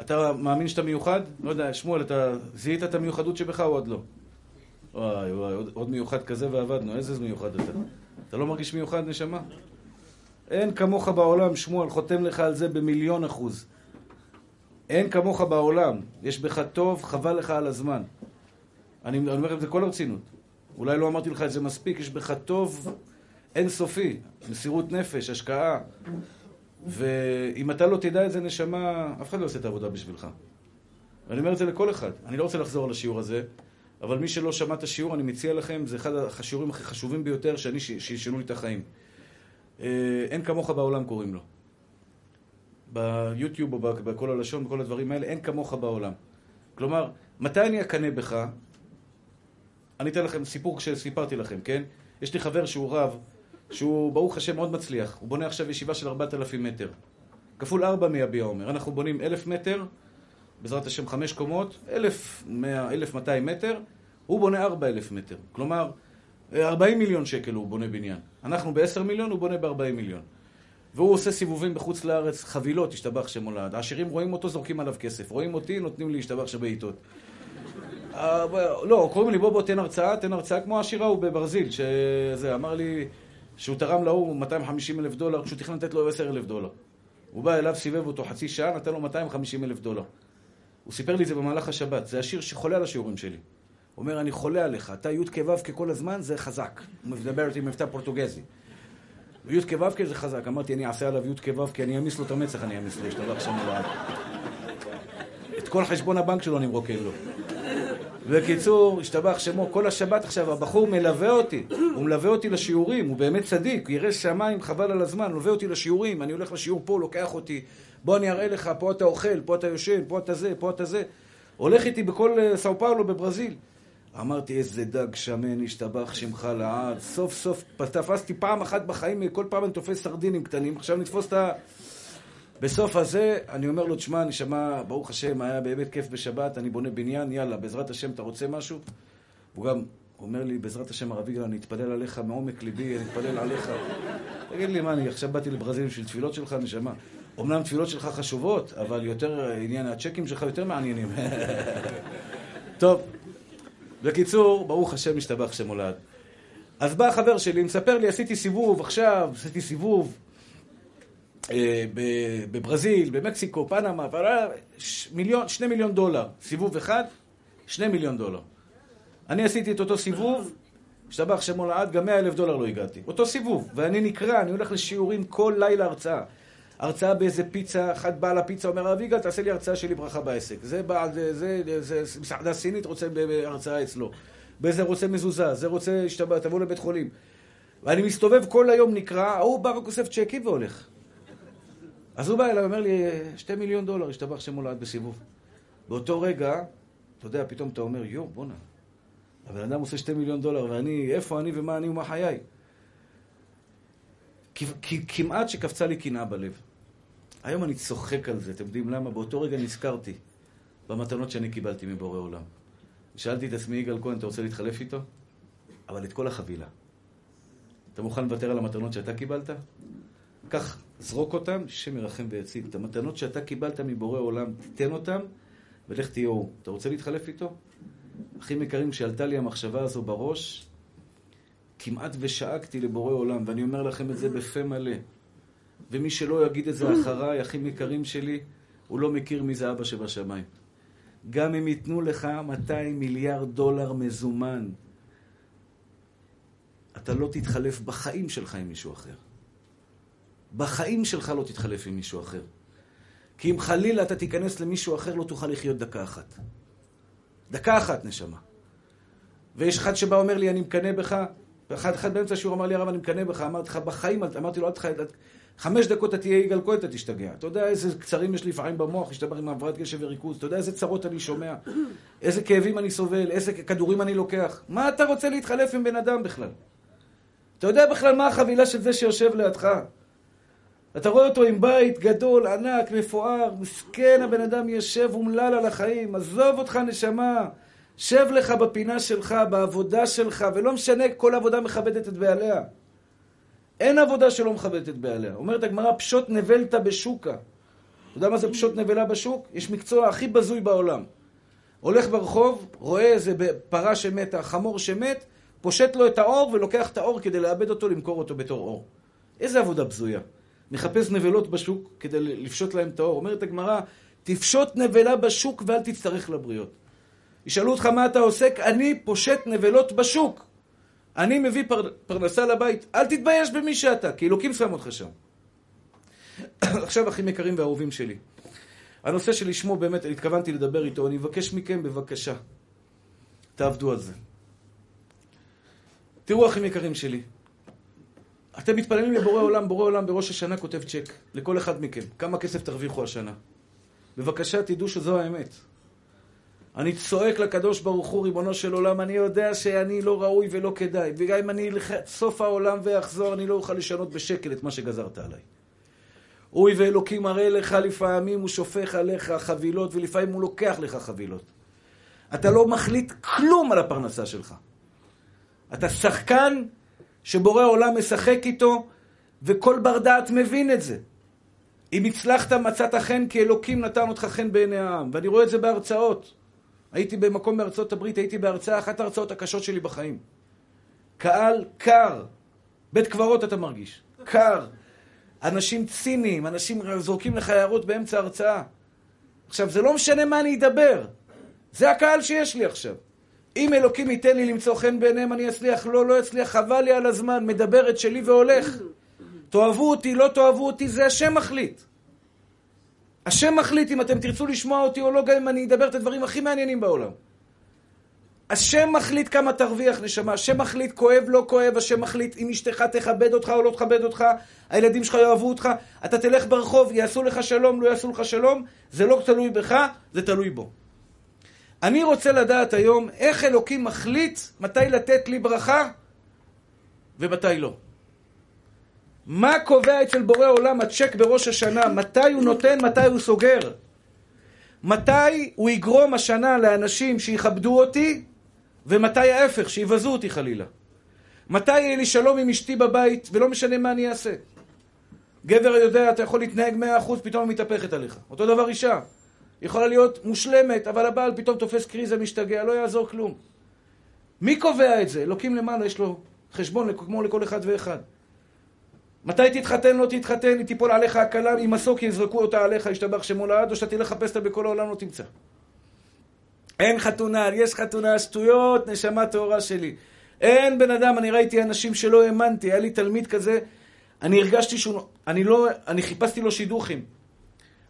אתה מאמין שאתה מיוחד? לא יודע, שמואל, אתה זיהית את המיוחדות שבך או עוד לא? וואי וואי, עוד, עוד מיוחד כזה ועבדנו, איזה מיוחד אתה? אתה לא מרגיש מיוחד, נשמה? אין כמוך בעולם, שמואל, חותם לך על זה במיליון אחוז. אין כמוך בעולם, יש בך טוב, חבל לך על הזמן. אני, אני אומר את זה כל הרצינות. אולי לא אמרתי לך את זה מספיק, יש בך טוב אינסופי, מסירות נפש, השקעה. ואם אתה לא תדע את זה, נשמה, אף אחד לא יעשה את העבודה בשבילך. ואני אומר את זה לכל אחד. אני לא רוצה לחזור על השיעור הזה, אבל מי שלא שמע את השיעור, אני מציע לכם, זה אחד השיעורים הכי חשובים ביותר שאני, שישנו לי את החיים. אה, אין כמוך בעולם קוראים לו. ביוטיוב או בכל הלשון, בכל הדברים האלה, אין כמוך בעולם. כלומר, מתי אני אקנא בך? אני אתן לכם סיפור שסיפרתי לכם, כן? יש לי חבר שהוא רב, שהוא ברוך השם מאוד מצליח. הוא בונה עכשיו ישיבה של 4,000 מטר. כפול 4 מיביע עומר. אנחנו בונים 1,000 מטר, בעזרת השם 5 קומות, 1,100, 1,200 מטר, הוא בונה 4,000 מטר. כלומר, 40 מיליון שקל הוא בונה בניין. אנחנו ב-10 מיליון, הוא בונה ב-40 מיליון. והוא עושה סיבובים בחוץ לארץ, חבילות, השתבח שמולד. העשירים רואים אותו, זורקים עליו כסף. רואים אותי, נותנים לי השתבח שבעיטות. לא, קוראים לי בוא בוא תן הרצאה, תן הרצאה כמו השירה הוא בברזיל, שזה אמר לי שהוא תרם להוא 250 אלף דולר, כשהוא תכנן לתת לו 10 אלף דולר. הוא בא אליו, סיבב אותו חצי שעה, נתן לו 250 אלף דולר. הוא סיפר לי את זה במהלך השבת, זה השיר שחולה על השיעורים שלי. הוא אומר, אני חולה עליך, אתה י' כו' ככל הזמן, זה חזק. הוא מדבר איתי מבטא פורטוגזי. י' כו' זה חזק. אמרתי, אני אעשה עליו י' כו' כי אני אעמיס לו את המצח, אני אעמיס לו, ישתבח שם. את כל חשבון הבנק שלו אני מרוקן לו. בקיצור, השתבח שמו, כל השבת עכשיו, הבחור מלווה אותי, הוא מלווה אותי לשיעורים, הוא באמת צדיק, ירא שמיים, חבל על הזמן, מלווה אותי לשיעורים, אני הולך לשיעור פה, לוקח אותי, בוא אני אראה לך, פה אתה אוכל, פה אתה יושן, פה אתה זה, פה אתה זה. הולך איתי בכל אה, סאו פאולו בברזיל. אמרתי, איזה דג שמן, השתבח שמך לעד. סוף סוף תפסתי פעם אחת בחיים, כל פעם אני תופס סרדינים קטנים, עכשיו נתפוס את ה... בסוף הזה, אני אומר לו, תשמע, נשמה, ברוך השם, היה באמת כיף בשבת, אני בונה בניין, יאללה, בעזרת השם, אתה רוצה משהו? הוא גם אומר לי, בעזרת השם, הרב יגאל, אני אתפלל עליך מעומק ליבי, אני אתפלל עליך. תגיד לי, מה, אני עכשיו באתי לברזיל בשביל תפילות שלך, נשמה? אמנם תפילות שלך חשובות, אבל יותר, עניין הצ'קים שלך יותר מעניינים. טוב, בקיצור, ברוך השם, משתבח שמולד. אז בא החבר שלי, מספר לי, עשיתי סיבוב עכשיו, עשיתי סיבוב בברזיל, במקסיקו, פנמה, מיליון, שני מיליון דולר. סיבוב אחד, שני מיליון דולר. אני עשיתי את אותו סיבוב, השתבח שמו לעד, גם מאה אלף דולר לא הגעתי. אותו סיבוב. ואני נקרא, אני הולך לשיעורים כל לילה הרצאה. הרצאה באיזה פיצה, אחד בעל הפיצה אומר, רב יגאל, תעשה לי הרצאה שלי ברכה בעסק. זה בעל, זה, זה, זה, מסעדה סינית רוצה הרצאה אצלו. באיזה רוצה מזוזה, זה רוצה, תבוא לבית חולים. ואני מסתובב כל היום נקרא, ההוא בא וכוסף צ'קים והולך. אז הוא בא אליי, אומר לי, שתי מיליון דולר, השתבח שם מולד בסיבוב. באותו רגע, אתה יודע, פתאום אתה אומר, יואו, בואנה, הבן אדם עושה שתי מיליון דולר, ואני, איפה אני ומה אני ומה חיי? כמעט שקפצה לי קנאה בלב. היום אני צוחק על זה, אתם יודעים למה? באותו רגע נזכרתי במתנות שאני קיבלתי מבורא עולם. שאלתי את עצמי, יגאל כהן, אתה רוצה להתחלף איתו? אבל את כל החבילה. אתה מוכן לוותר על המתנות שאתה קיבלת? קח, זרוק אותם, השם ירחם ויציל. את המתנות שאתה קיבלת מבורא עולם, תיתן אותם, ולך תהיה אור. אתה רוצה להתחלף איתו? אחים יקרים, כשעלתה לי המחשבה הזו בראש, כמעט ושאגתי לבורא עולם, ואני אומר לכם את זה בפה מלא. ומי שלא יגיד את זה אחריי, אחים יקרים שלי, הוא לא מכיר מי זה אבא שבשמיים. גם אם ייתנו לך 200 מיליארד דולר מזומן, אתה לא תתחלף בחיים שלך עם מישהו אחר. בחיים שלך לא תתחלף עם מישהו אחר. כי אם חלילה אתה תיכנס למישהו אחר, לא תוכל לחיות דקה אחת. דקה אחת, נשמה. ויש אחד שבא אומר לי, אני מקנא בך, ואחד אחד באמצע השיעור אמר לי, הרב, אני מקנא בך. אמרתי לך, בחיים, אמרתי לו, אל תחייב, חמש דקות אתה תהיה יגאל כהן, אתה תשתגע. אתה יודע איזה קצרים יש לי לפעמים במוח, השתבר עם העברת קשב וריכוז. אתה יודע איזה צרות אני שומע, איזה כאבים אני סובל, איזה כדורים אני לוקח. מה אתה רוצה להתחלף עם בן אדם בכלל? אתה יודע בכלל מה החבילה של זה שיושב לידך? אתה רואה אותו עם בית גדול, ענק, מפואר, מסכן הבן אדם יושב אומלל על החיים, עזוב אותך נשמה, שב לך בפינה שלך, בעבודה שלך, ולא משנה, כל עבודה מכבדת את בעליה. אין עבודה שלא מכבדת את בעליה. אומרת הגמרא, פשוט נבלת בשוקה. אתה יודע מה זה פשוט נבלה בשוק? יש מקצוע הכי בזוי בעולם. הולך ברחוב, רואה איזה פרה שמתה, חמור שמת, פושט לו את האור ולוקח את האור כדי לאבד אותו, למכור אותו בתור אור. איזה עבודה בזויה. מחפש נבלות בשוק כדי לפשוט להם את האור. אומרת הגמרא, תפשוט נבלה בשוק ואל תצטרך לבריות. ישאלו אותך מה אתה עוסק, אני פושט נבלות בשוק. אני מביא פר... פרנסה לבית. אל תתבייש במי שאתה, כי אלוקים שם אותך שם. עכשיו, אחים יקרים ואהובים שלי, הנושא שלשמו באמת התכוונתי לדבר איתו, אני מבקש מכם, בבקשה, תעבדו על זה. תראו, אחים יקרים שלי, אתם מתפללים לבורא עולם, בורא עולם בראש השנה כותב צ'ק לכל אחד מכם. כמה כסף תרוויחו השנה? בבקשה, תדעו שזו האמת. אני צועק לקדוש ברוך הוא, ריבונו של עולם, אני יודע שאני לא ראוי ולא כדאי, וגם אם אני אלך סוף העולם ואחזור, אני לא אוכל לשנות בשקל את מה שגזרת עליי. אוי ואלוקים מראה לך לפעמים, הוא שופך עליך חבילות, ולפעמים הוא לוקח לך חבילות. אתה לא מחליט כלום על הפרנסה שלך. אתה שחקן שבורא עולם משחק איתו, וכל בר דעת מבין את זה. אם הצלחת, מצאת חן, כי אלוקים נתן אותך חן בעיני העם. ואני רואה את זה בהרצאות. הייתי במקום בארצות הברית, הייתי בהרצאה, אחת ההרצאות הקשות שלי בחיים. קהל קר. בית קברות אתה מרגיש. קר. אנשים ציניים, אנשים זורקים לך הערות באמצע ההרצאה. עכשיו, זה לא משנה מה אני אדבר. זה הקהל שיש לי עכשיו. אם אלוקים ייתן לי למצוא חן בעיניהם, אני אצליח. לא, לא אצליח, חבל לי על הזמן. מדבר את שלי והולך. תאהבו אותי, לא תאהבו אותי, זה השם מחליט. השם מחליט אם אתם תרצו לשמוע אותי או לא, גם אם אני אדבר את הדברים הכי מעניינים בעולם. השם מחליט כמה תרוויח, נשמה. השם מחליט כואב, לא כואב. השם מחליט אם אשתך תכבד אותך או לא תכבד אותך. הילדים שלך יאהבו אותך. אתה תלך ברחוב, יעשו לך שלום, לא יעשו לך שלום. זה לא תלוי בך, זה תלוי בו. אני רוצה לדעת היום איך אלוקים מחליט מתי לתת לי ברכה ומתי לא. מה קובע אצל בורא עולם הצ'ק בראש השנה? מתי הוא נותן, מתי הוא סוגר? מתי הוא יגרום השנה לאנשים שיכבדו אותי, ומתי ההפך, שיבזו אותי חלילה? מתי יהיה לי שלום עם אשתי בבית, ולא משנה מה אני אעשה? גבר יודע, אתה יכול להתנהג מאה אחוז, פתאום היא מתהפכת עליך. אותו דבר אישה. יכולה להיות מושלמת, אבל הבעל פתאום תופס קריזה, משתגע, לא יעזור כלום. מי קובע את זה? אלוקים למעלה, יש לו חשבון כמו לכל אחד ואחד. מתי תתחתן, לא תתחתן, היא תיפול עליך הקלה, עם מסוק יזרקו אותה עליך, ישתבח שמו לעד, או שאתה תלך לחפש אותה בכל העולם, לא תמצא. אין חתונה, יש חתונה, שטויות, נשמה טהורה שלי. אין בן אדם, אני ראיתי אנשים שלא האמנתי, היה לי תלמיד כזה, אני הרגשתי שהוא, אני לא, אני חיפשתי לו שידוכים.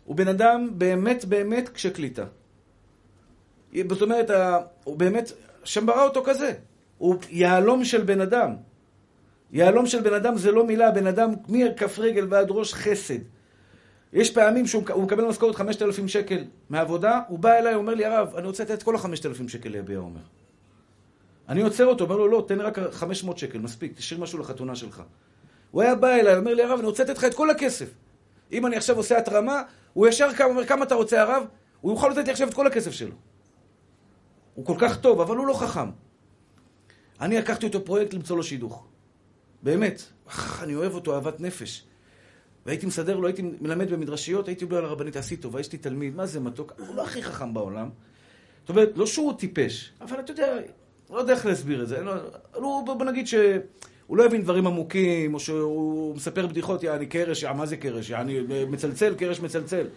הוא בן אדם באמת באמת קשה קליטה. זאת אומרת, הוא באמת, השם ברא אותו כזה. הוא יהלום של בן אדם. יהלום של בן אדם זה לא מילה, בן אדם מכף רגל ועד ראש חסד. יש פעמים שהוא מקבל משכורת 5,000 שקל מעבודה, הוא בא אליי, אומר לי, הרב, אני רוצה לתת את כל ה-5,000 שקל ליביע עומר. אני עוצר אותו, אומר לו, לא, תן רק 500 שקל, מספיק, תשאיר משהו לחתונה שלך. הוא היה בא אליי, אומר לי, הרב, אני רוצה לתת לך את כל הכסף. אם אני עכשיו עושה התרמה, הוא ישר קם, אומר, כמה אתה רוצה, הרב? הוא יוכל לתת לי עכשיו את כל הכסף שלו. הוא כל כך טוב, אבל הוא לא חכם. אני לקחתי אותו פרויקט למצוא לו שידוך. באמת. אני אוהב אותו, אהבת נפש. והייתי מסדר לו, הייתי מלמד במדרשיות, הייתי אומר לרבנית, עשי טובה, יש לי תלמיד, מה זה מתוק? הוא לא הכי חכם בעולם. זאת אומרת, לא שהוא טיפש, אבל אתה יודע, לא יודע איך להסביר את זה. לא, בוא נגיד שהוא לא יבין דברים עמוקים, או שהוא מספר בדיחות, יעני קרש, מה זה קרש? יעני מצלצל, קרש מצלצל.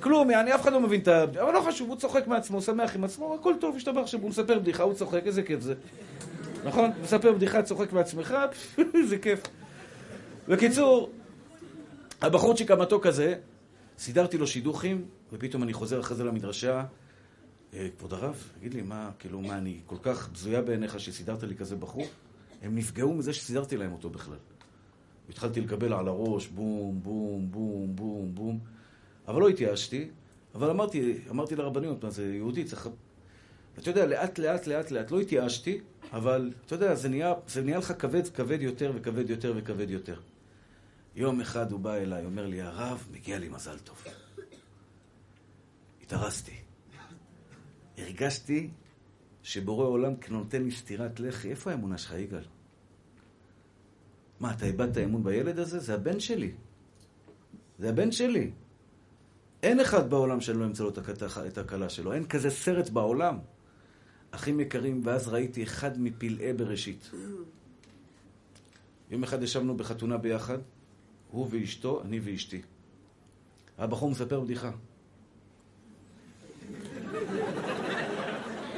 כלום, יעני, אף אחד לא מבין את ה... אבל לא חשוב, הוא צוחק מעצמו, שמח עם עצמו, הכל טוב, השתבח שהוא מספר בדיחה, הוא צוחק, איזה כיף זה. נכון? מספר בדיחה, צוחק מעצמך, איזה כיף. בקיצור, הבחורצ'יק המתוק הזה, סידרתי לו שידוכים, ופתאום אני חוזר אחרי זה למדרשה. אה, כבוד הרב, תגיד לי, מה, כאילו, מה, אני כל כך בזויה בעיניך שסידרת לי כזה בחור? הם נפגעו מזה שסידרתי להם אותו בכלל. התחלתי לקבל על הראש, בום, בום, בום, בום, בום. אבל לא התייאשתי, אבל אמרתי, אמרתי לרבנים, מה זה יהודי, צריך... אתה יודע, לאט, לאט, לאט, לאט, לא התייאשתי, אבל אתה יודע, זה נהיה, זה נהיה לך כבד, כבד יותר וכבד יותר וכבד יותר. יום אחד הוא בא אליי, אומר לי, הרב, מגיע לי מזל טוב. התארסתי. הרגשתי שבורא עולם נותן לי סטירת לחי. איפה האמונה שלך, יגאל? מה, אתה איבדת אמון בילד הזה? זה הבן שלי. זה הבן שלי. אין אחד בעולם שאני לא אמצא לו את הכלה שלו. אין כזה סרט בעולם. אחים יקרים, ואז ראיתי אחד מפלאי בראשית. יום אחד ישבנו בחתונה ביחד, הוא ואשתו, אני ואשתי. הבחור מספר בדיחה.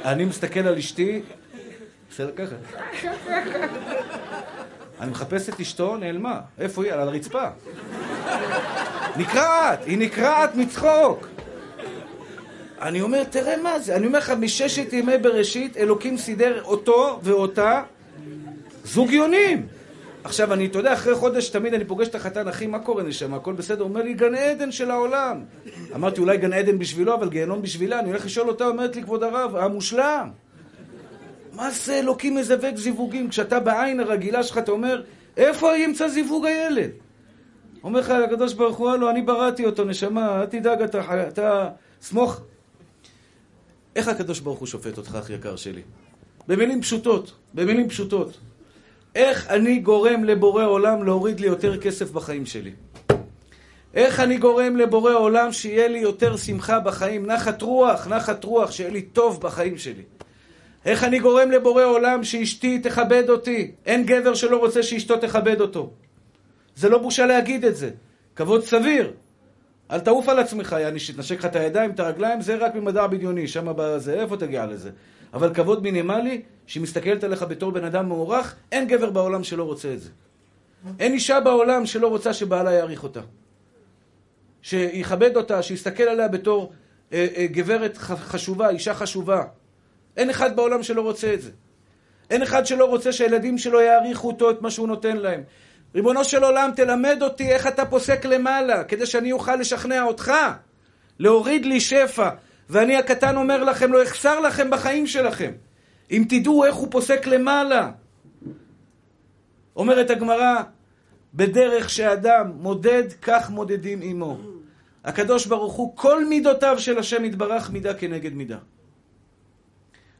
אני מסתכל על אשתי, בסדר ככה. אני מחפש את אשתו, נעלמה. איפה היא? על הרצפה. נקרעת, היא נקרעת מצחוק. אני אומר, תראה מה זה. אני אומר לך, מששת ימי בראשית, אלוקים סידר אותו ואותה זוג יונים. עכשיו, אני, אתה יודע, אחרי חודש תמיד אני פוגש את החתן, אחי, מה קורה נשמה? הכל בסדר? אומר לי, גן עדן של העולם. אמרתי, אולי גן עדן בשבילו, אבל גיהנום בשבילה. אני הולך לשאול אותה, אומרת לי, כבוד הרב, המושלם. מה זה אלוקים מזווק זיווגים? כשאתה בעין הרגילה שלך, אתה אומר, איפה ימצא זיווג הילד? אומר לך הקדוש ברוך הוא, הלו, אני בראתי אותו, נשמה, אל תדאג, אתה, אתה סמוך. איך הקדוש ברוך הוא שופט אותך, אחי יקר שלי? במילים פשוטות, במילים פשוטות. איך אני גורם לבורא עולם להוריד לי יותר כסף בחיים שלי? איך אני גורם לבורא עולם שיהיה לי יותר שמחה בחיים? נחת רוח, נחת רוח, שיהיה לי טוב בחיים שלי. איך אני גורם לבורא עולם שאשתי תכבד אותי? אין גבר שלא רוצה שאשתו תכבד אותו. זה לא בושה להגיד את זה. כבוד סביר. אל תעוף על עצמך, יעני, שתנשק לך את הידיים, את הרגליים, זה רק ממדע בדיוני, שם בזה, איפה תגיע לזה? אבל כבוד מינימלי, שהיא מסתכלת עליך בתור בן אדם מוערך, אין גבר בעולם שלא רוצה את זה. אין אישה בעולם שלא רוצה שבעלה יעריך אותה. שיכבד אותה, שיסתכל עליה בתור אה, אה, גברת חשובה, אישה חשובה. אין אחד בעולם שלא רוצה את זה. אין אחד שלא רוצה שהילדים שלו יעריכו אותו את מה שהוא נותן להם. ריבונו של עולם, תלמד אותי איך אתה פוסק למעלה, כדי שאני אוכל לשכנע אותך, להוריד לי שפע. ואני הקטן אומר לכם, לא אחסר לכם בחיים שלכם. אם תדעו איך הוא פוסק למעלה. אומרת הגמרא, בדרך שאדם מודד, כך מודדים עמו. הקדוש ברוך הוא, כל מידותיו של השם יתברך מידה כנגד מידה.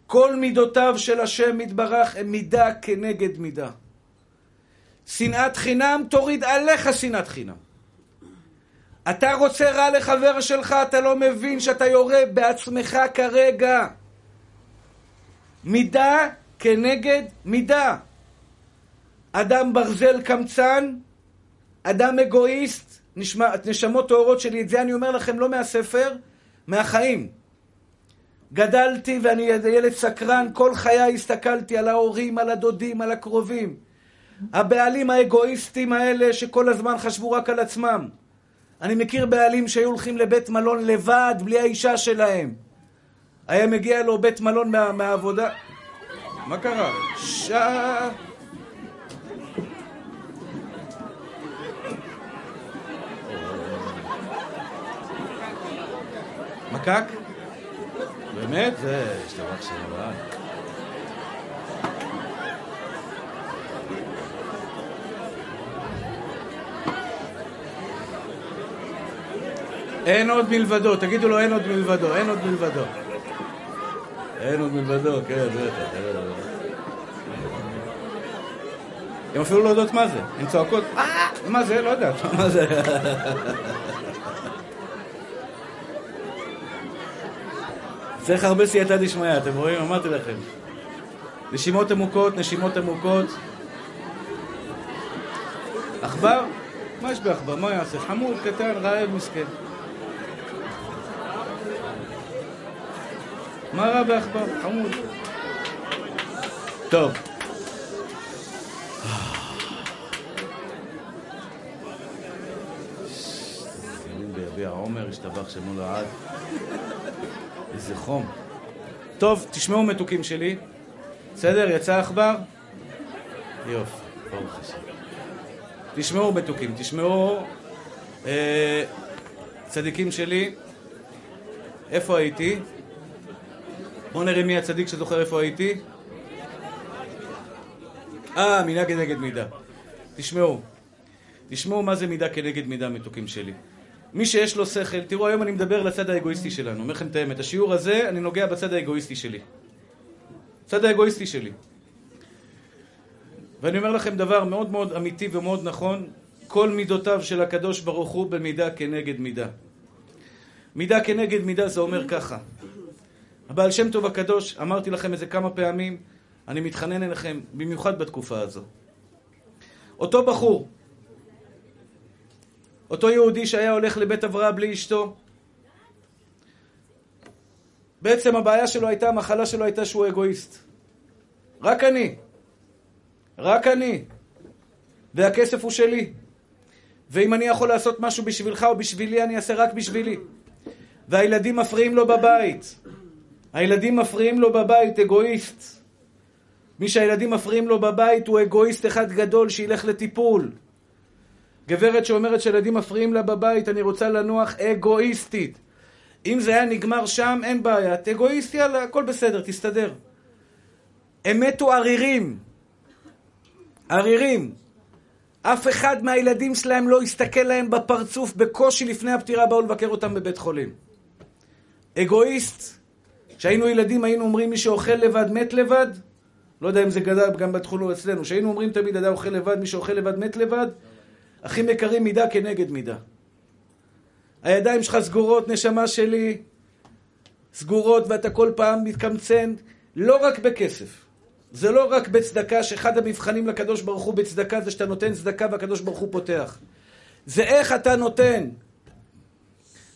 כל מידותיו של השם יתברך הם מידה כנגד מידה. שנאת חינם תוריד עליך שנאת חינם. אתה רוצה רע לחבר שלך, אתה לא מבין שאתה יורה בעצמך כרגע. מידה כנגד מידה. אדם ברזל קמצן, אדם אגואיסט, נשמע, נשמות טהורות שלי, את זה אני אומר לכם לא מהספר, מהחיים. גדלתי ואני ילד סקרן, כל חיי הסתכלתי על ההורים, על הדודים, על הקרובים. הבעלים האגואיסטים האלה שכל הזמן חשבו רק על עצמם. אני מכיר בעלים שהיו הולכים לבית מלון לבד, בלי האישה שלהם. היה מגיע לו בית מלון מה, מהעבודה... מה קרה? שעה... מקק? באמת? זה... יש דבר שנורא. אין עוד מלבדו, תגידו לו אין עוד מלבדו, אין עוד מלבדו. אין עוד מלבדו, כן, בטח. הם אפילו לא יודעות מה זה, הן צועקות, אה, מה זה? לא יודעת, מה זה? צריך הרבה סייעתא דשמיא, אתם רואים? אמרתי לכם. נשימות עמוקות, נשימות עמוקות. עכבר? מה יש בעכבר? מה יעשה? חמוד, קטן, רעב, מסכן. מה רע בעכבר? חמוד. טוב. ביביע עומר, השתבח שמו לעד. איזה חום. טוב, תשמעו מתוקים שלי. בסדר? יצא עכבר? יופי, ברוך השם. תשמעו מתוקים, תשמעו אה, צדיקים שלי. איפה הייתי? בואו נראה מי הצדיק שזוכר איפה הייתי. אה, מידה כנגד מידה. תשמעו, תשמעו מה זה מידה כנגד מידה, מתוקים שלי. מי שיש לו שכל, תראו, היום אני מדבר לצד האגואיסטי שלנו, אומר לכם את האמת. השיעור הזה, אני נוגע בצד האגואיסטי שלי. צד האגואיסטי שלי. ואני אומר לכם דבר מאוד מאוד אמיתי ומאוד נכון, כל מידותיו של הקדוש ברוך הוא במידה כנגד מידה. מידה כנגד מידה זה אומר ככה. הבעל שם טוב הקדוש, אמרתי לכם את זה כמה פעמים, אני מתחנן אליכם, במיוחד בתקופה הזו. אותו בחור, אותו יהודי שהיה הולך לבית הבראה בלי אשתו, בעצם הבעיה שלו הייתה, המחלה שלו הייתה שהוא אגואיסט. רק אני. רק אני. והכסף הוא שלי. ואם אני יכול לעשות משהו בשבילך או בשבילי, אני אעשה רק בשבילי. והילדים מפריעים לו בבית. הילדים מפריעים לו בבית, אגואיסט. מי שהילדים מפריעים לו בבית הוא אגואיסט אחד גדול שילך לטיפול. גברת שאומרת שילדים מפריעים לה בבית, אני רוצה לנוח אגואיסטית. אם זה היה נגמר שם, אין בעיה. את אגואיסט, יאללה, הכל בסדר, תסתדר. הם מתו ערירים. ערירים. אף אחד מהילדים שלהם לא הסתכל להם בפרצוף בקושי לפני הפטירה, באו לבקר אותם בבית חולים. אגואיסט, כשהיינו ילדים היינו אומרים מי שאוכל לבד מת לבד, לא יודע אם זה גדל גם בתחולו אצלנו, כשהיינו אומרים תמיד אדם אוכל לבד, מי שאוכל לבד מת לבד, אחים יקרים מידה כנגד מידה. הידיים שלך סגורות, נשמה שלי, סגורות, ואתה כל פעם מתקמצן, לא רק בכסף. זה לא רק בצדקה, שאחד המבחנים לקדוש ברוך הוא בצדקה זה שאתה נותן צדקה והקדוש ברוך הוא פותח. זה איך אתה נותן.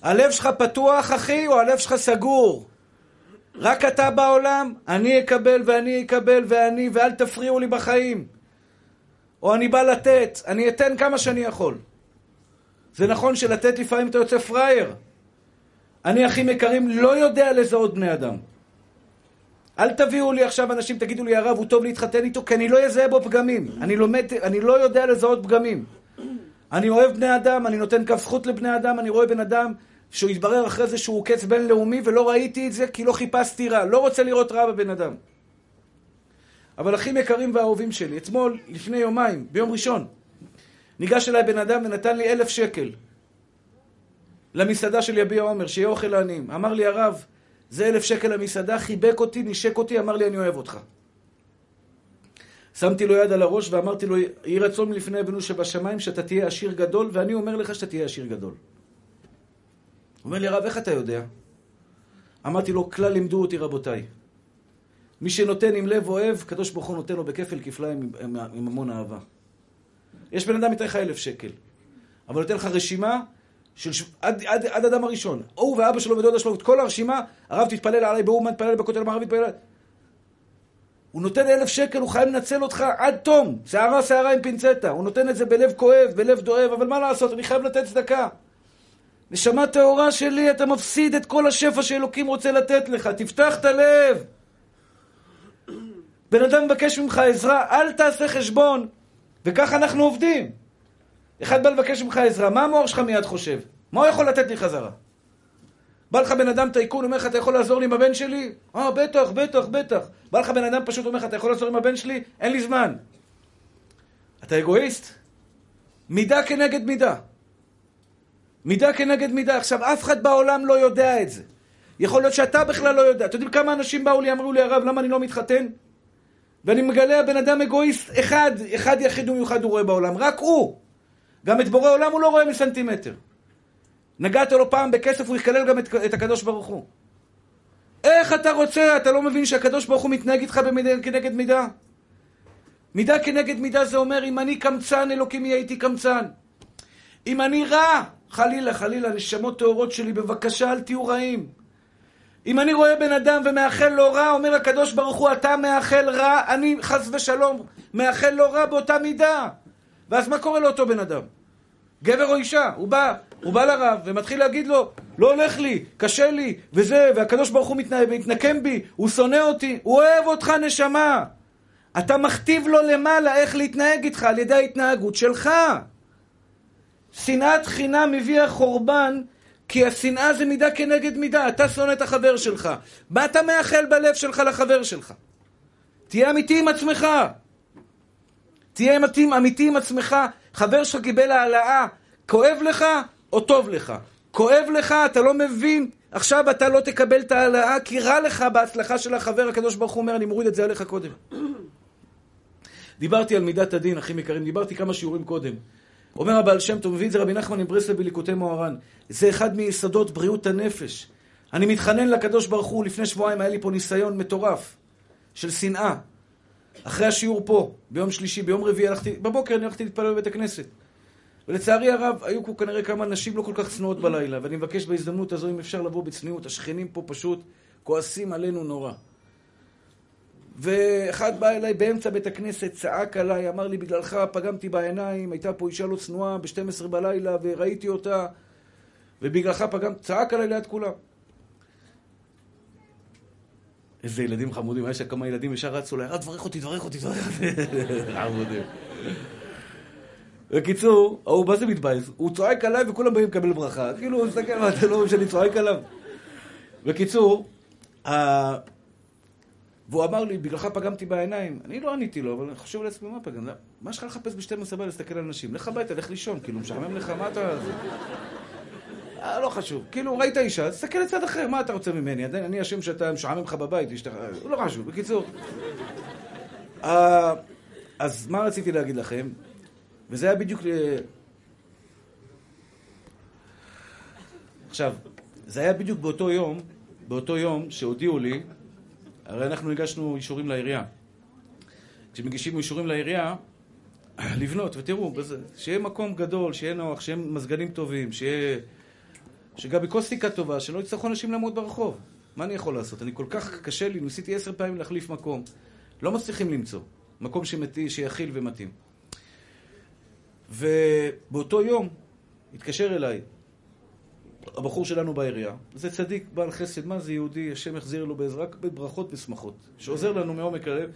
הלב שלך פתוח, אחי, או הלב שלך סגור? רק אתה בעולם, אני אקבל ואני אקבל ואני, ואל תפריעו לי בחיים. או אני בא לתת, אני אתן כמה שאני יכול. זה נכון שלתת לפעמים אתה יוצא פראייר. אני, אחים יקרים, לא יודע לזהות בני אדם. אל תביאו לי עכשיו אנשים, תגידו לי, הרב, הוא טוב להתחתן איתו, כי אני לא אזהה בו פגמים. אני לומד, אני לא יודע לזהות פגמים. אני אוהב בני אדם, אני נותן כף זכות לבני אדם, אני רואה בן אדם שהוא יתברר אחרי זה שהוא קץ בינלאומי ולא ראיתי את זה כי לא חיפשתי רע. לא רוצה לראות רע בבן אדם. אבל אחים יקרים ואהובים שלי, אתמול, לפני יומיים, ביום ראשון, ניגש אליי בן אדם ונתן לי אלף שקל למסעדה של יביע עומר, שיהיה אוכל לעניים. אמר לי הרב, זה אלף שקל למסעדה, חיבק אותי, נשק אותי, אמר לי אני אוהב אותך. שמתי לו יד על הראש ואמרתי לו, יהי רצון מלפני אבינו שבשמיים שאתה תהיה עשיר גדול, ואני אומר לך שאתה תהיה עשיר גדול. הוא אומר לי, הרב, איך אתה יודע? אמרתי לו, כלל לימדו אותי רבותיי. מי שנותן עם לב אוהב, קדוש ברוך הוא נותן לו בכפל כפליים עם, עם, המון אהבה. יש בן אדם ייתן לך אלף שקל, אבל נותן לך רשימה של. עד, עד, עד אדם הראשון. הוא ואבא שלו ודודה שלו, את כל הרשימה, הרב תתפלל עליי באומן, תתפלל בכותל המערבי, תתפלל... הוא נותן אלף שקל, הוא חייב לנצל אותך עד תום. שערה שערה עם פינצטה. הוא נותן את זה בלב כואב, בלב דואב, אבל מה לעשות, אני חייב לתת צדקה. נשמה טהורה שלי, אתה מפסיד את כל השפע שאלוקים רוצה לתת לך. תפתח את הלב. בן אדם מבקש ממך עזרה, אל תעשה חשבון. וככה אנחנו עובדים. אחד בא לבקש ממך עזרה, מה המוח שלך מיד חושב? מה הוא יכול לתת לי חזרה? בא לך בן אדם טייקון, אומר לך, אתה יכול לעזור לי עם הבן שלי? אה, בטח, בטח, בטח. בא לך בן אדם פשוט, אומר לך, אתה יכול לעזור עם הבן שלי? אין לי זמן. אתה אגואיסט? מידה כנגד מידה. מידה כנגד מידה. עכשיו, אף אחד בעולם לא יודע את זה. יכול להיות שאתה בכלל לא יודע. אתם יודעים כמה אנשים באו לי, אמרו לי, הרב, למה אני לא מתחתן? ואני מגלה, הבן אדם אגואיסט אחד, אחד יחיד ומיוחד הוא רואה בעולם, רק הוא. גם את בורא עולם הוא לא רואה מסנטימטר. נגעת לו פעם בכסף, הוא יקלל גם את, את הקדוש ברוך הוא. איך אתה רוצה, אתה לא מבין שהקדוש ברוך הוא מתנהג איתך במידה כנגד מידה? מידה כנגד מידה זה אומר, אם אני קמצן, אלוקים יהיה איתי קמצן. אם אני רע, חלילה, חלילה, נשמות טהורות שלי, בבקשה אל תהיו רעים. אם אני רואה בן אדם ומאחל לו רע, אומר הקדוש ברוך הוא, אתה מאחל רע, אני חס ושלום מאחל לו רע באותה מידה. ואז מה קורה לאותו בן אדם? גבר או אישה, הוא בא, הוא בא לרב ומתחיל להגיד לו, לא הולך לי, קשה לי, וזה, והקדוש ברוך הוא מתנה, מתנקם בי, הוא שונא אותי, הוא אוהב אותך נשמה. אתה מכתיב לו למעלה איך להתנהג איתך על ידי ההתנהגות שלך. שנאת חינם הביאה חורבן, כי השנאה זה מידה כנגד מידה. אתה שונא את החבר שלך. מה אתה מאחל בלב שלך לחבר שלך? תהיה אמיתי עם עצמך. תהיה אמיתי, אמיתי עם עצמך. חבר שלך קיבל העלאה, כואב לך או טוב לך? כואב לך, אתה לא מבין, עכשיו אתה לא תקבל את ההעלאה כי רע לך בהצלחה של החבר, הקדוש ברוך הוא אומר, אני מוריד את זה עליך קודם. דיברתי על מידת הדין, אחים יקרים, דיברתי כמה שיעורים קודם. אומר הבעל שם טוב, מביא את זה רבי נחמן עם ברסלב בליקוטי מוהר"ן. זה אחד מיסודות בריאות הנפש. אני מתחנן לקדוש ברוך הוא, לפני שבועיים היה לי פה ניסיון מטורף של שנאה. אחרי השיעור פה, ביום שלישי, ביום רביעי הלכתי, בבוקר אני הלכתי להתפלל בבית הכנסת. ולצערי הרב, היו פה כנראה כמה נשים לא כל כך צנועות בלילה, ואני מבקש בהזדמנות הזו, אם אפשר לבוא בצניעות, השכנים פה פשוט כועסים עלינו נורא. ואחד בא אליי באמצע בית הכנסת, צעק עליי, אמר לי, בגללך פגמתי בעיניים, הייתה פה אישה לא צנועה ב-12 בלילה וראיתי אותה, ובגללך פגמתי, צעק עליי ליד כולם. איזה ילדים חמודים, היה שם כמה ילדים ישר רצו אליי, תברך אותי, תברך אותי, תברך אותי. חמודים. בקיצור, ההוא מה זה מתבאס? הוא צועק עליי וכולם באים לקבל ברכה. כאילו, הוא מסתכל, מה, אתם לא רואים שאני צועק עליו? בקיצור, והוא אמר לי, בגללך פגמתי בעיניים. אני לא עניתי לו, אבל חושב לעצמי, מה פגם? מה יש לך לחפש ב-12 בלילה להסתכל על אנשים? לך הביתה, לך לישון, כאילו, משעמם לך, מה אתה... אה, לא חשוב. כאילו, ראית אישה, תסתכל לצד אחר, מה אתה רוצה ממני? אני אשם שאתה משעמם לך בבית, לא חשוב. בקיצור. אה, אז מה רציתי להגיד לכם? וזה היה בדיוק... עכשיו, זה היה בדיוק באותו יום, באותו יום שהודיעו לי, הרי אנחנו הגשנו אישורים לעירייה. כשמגישים אישורים לעירייה, לבנות, ותראו, שיהיה מקום גדול, שיהיה נוח, שיהיה מזגנים טובים, שיהיה... שגם בקוסטיקה טובה, שלא יצטרכו אנשים לעמוד ברחוב. מה אני יכול לעשות? אני כל כך קשה לי, ניסיתי עשר פעמים להחליף מקום. לא מצליחים למצוא. מקום שמתי, שיכיל ומתאים. ובאותו יום התקשר אליי הבחור שלנו בעירייה, זה צדיק, בעל חסד, מה זה יהודי, השם יחזיר לו בעזרה, בברכות ושמחות, שעוזר לנו מעומק הלב.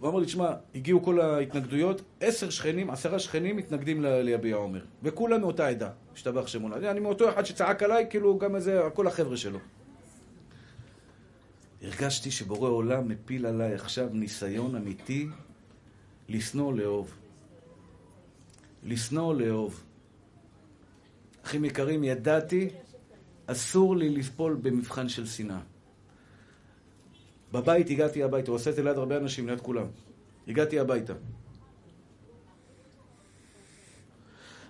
הוא אמר לי, תשמע, הגיעו כל ההתנגדויות, עשר שכנים, עשרה שכנים מתנגדים ליביע עומר, וכולם מאותה עדה, השתבח שמונה. אני מאותו אחד שצעק עליי, כאילו גם איזה, כל החבר'ה שלו. הרגשתי שבורא עולם מפיל עליי עכשיו ניסיון אמיתי לשנוא לאהוב. לשנוא לאהוב. אחים יקרים, ידעתי, אסור לי לפעול במבחן של שנאה. בבית הגעתי הביתה, הוא עושה את זה ליד הרבה אנשים, ליד כולם. הגעתי הביתה.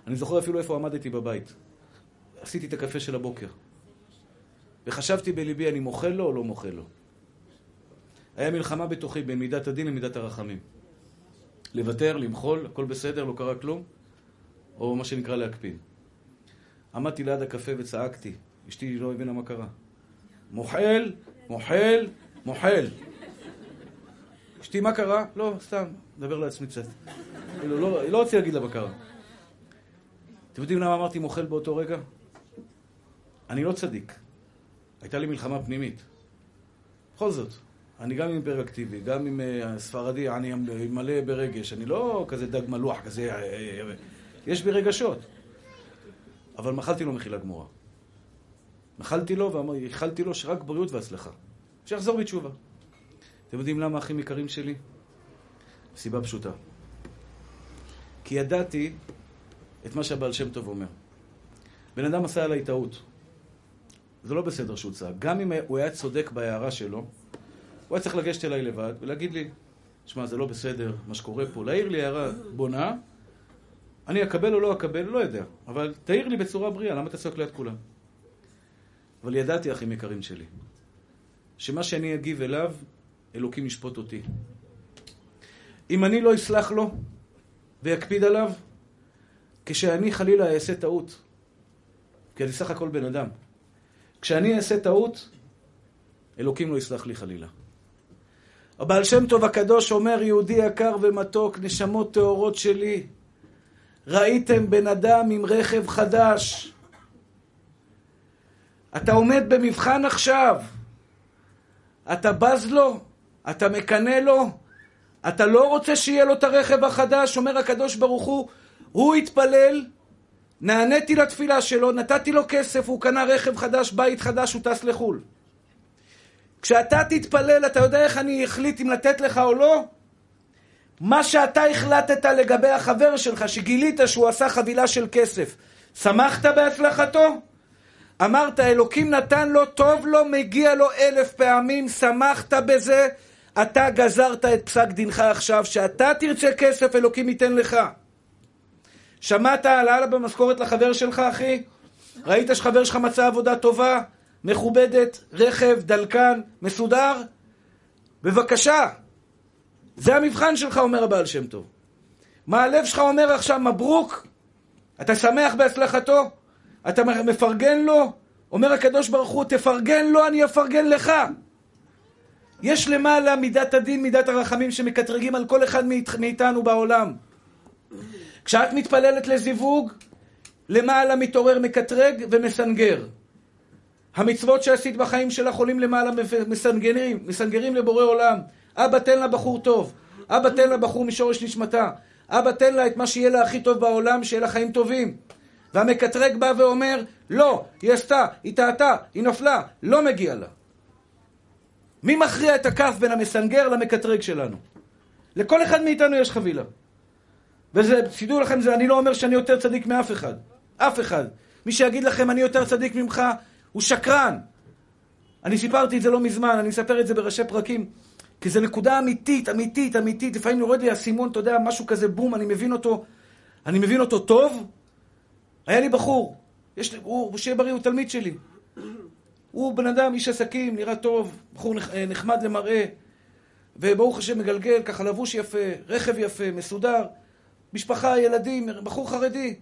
אני זוכר אפילו איפה עמדתי בבית. עשיתי את הקפה של הבוקר. וחשבתי בליבי, אני מוחל לו או לא מוחל לו? היה מלחמה בתוכי בין מידת הדין למידת הרחמים. לוותר, למחול, הכל בסדר, לא קרה כלום, או מה שנקרא להקפיד. עמדתי ליד הקפה וצעקתי. אשתי לא הבינה מה קרה. מוחל, מוחל, מוחל. אשתי, מה קרה? לא, סתם, מדבר לעצמי קצת. כאילו, לא, לא רציתי להגיד לה מה קרה. אתם יודעים למה אמרתי מוחל באותו רגע? אני לא צדיק. הייתה לי מלחמה פנימית. בכל זאת, אני גם עם היפראקטיבי, גם עם uh, ספרדי, אני מלא ברגש. אני לא כזה דג מלוח, כזה... אה, אה, יש בי רגשות. אבל מחלתי לו מחילה גמורה. מחלתי לו ואיחלתי לו שרק בריאות והצלחה. שיחזור בתשובה. אתם יודעים למה אחים יקרים שלי? סיבה פשוטה. כי ידעתי את מה שהבעל שם טוב אומר. בן אדם עשה עליי טעות. זה לא בסדר שהוא צעק. גם אם הוא היה צודק בהערה שלו, הוא היה צריך לגשת אליי לבד ולהגיד לי, שמע, זה לא בסדר, מה שקורה פה. להעיר לי הערה בונה, אני אקבל או לא אקבל, לא יודע. אבל תעיר לי בצורה בריאה, למה אתה צועק ליד כולם? אבל ידעתי, אחים יקרים שלי, שמה שאני אגיב אליו, אלוקים ישפוט אותי. אם אני לא אסלח לו ויקפיד עליו, כשאני חלילה אעשה טעות, כי אני סך הכל בן אדם, כשאני אעשה טעות, אלוקים לא יסלח לי חלילה. הבעל שם טוב הקדוש אומר, יהודי יקר ומתוק, נשמות טהורות שלי, ראיתם בן אדם עם רכב חדש. אתה עומד במבחן עכשיו. אתה בז לו? אתה מקנא לו? אתה לא רוצה שיהיה לו את הרכב החדש? אומר הקדוש ברוך הוא, הוא התפלל, נעניתי לתפילה שלו, נתתי לו כסף, הוא קנה רכב חדש, בית חדש, הוא טס לחו"ל. כשאתה תתפלל, אתה יודע איך אני אחליט אם לתת לך או לא? מה שאתה החלטת לגבי החבר שלך, שגילית שהוא עשה חבילה של כסף, שמחת בהצלחתו? אמרת, אלוקים נתן לו, טוב לו, מגיע לו אלף פעמים, שמחת בזה, אתה גזרת את פסק דינך עכשיו, שאתה תרצה כסף, אלוקים ייתן לך. שמעת העלאה במשכורת לחבר שלך, אחי? ראית שחבר שלך מצא עבודה טובה, מכובדת, רכב, דלקן, מסודר? בבקשה, זה המבחן שלך, אומר הבעל שם טוב. מה הלב שלך אומר עכשיו, מברוק? אתה שמח בהצלחתו? אתה מפרגן לו? אומר הקדוש ברוך הוא, תפרגן לו, אני אפרגן לך. יש למעלה מידת הדין, מידת הרחמים שמקטרגים על כל אחד מאיתנו בעולם. כשאת מתפללת לזיווג, למעלה מתעורר מקטרג ומסנגר. המצוות שעשית בחיים שלך עולים למעלה מסנגרים, מסנגרים לבורא עולם. אבא תן לה בחור טוב, אבא תן לה בחור משורש נשמתה, אבא תן לה את מה שיהיה לה הכי טוב בעולם, שיהיה לה חיים טובים. והמקטרג בא ואומר, לא, היא עשתה, היא טעתה, היא נפלה, לא מגיע לה. מי מכריע את הכף בין המסנגר למקטרג שלנו? לכל אחד מאיתנו יש חבילה. וזה, תדעו לכם, זה, אני לא אומר שאני יותר צדיק מאף אחד. אף אחד. מי שיגיד לכם אני יותר צדיק ממך, הוא שקרן. אני סיפרתי את זה לא מזמן, אני מספר את זה בראשי פרקים. כי זו נקודה אמיתית, אמיתית, אמיתית. לפעמים יורד לי האסימון, אתה יודע, משהו כזה, בום, אני מבין אותו, אני מבין אותו טוב. היה לי בחור, יש לי, הוא, שיהיה בריא, הוא תלמיד שלי. הוא בן אדם, איש עסקים, נראה טוב, בחור אה, נחמד למראה, וברוך השם מגלגל, ככה לבוש יפה, רכב יפה, מסודר, משפחה, ילדים, בחור חרדי.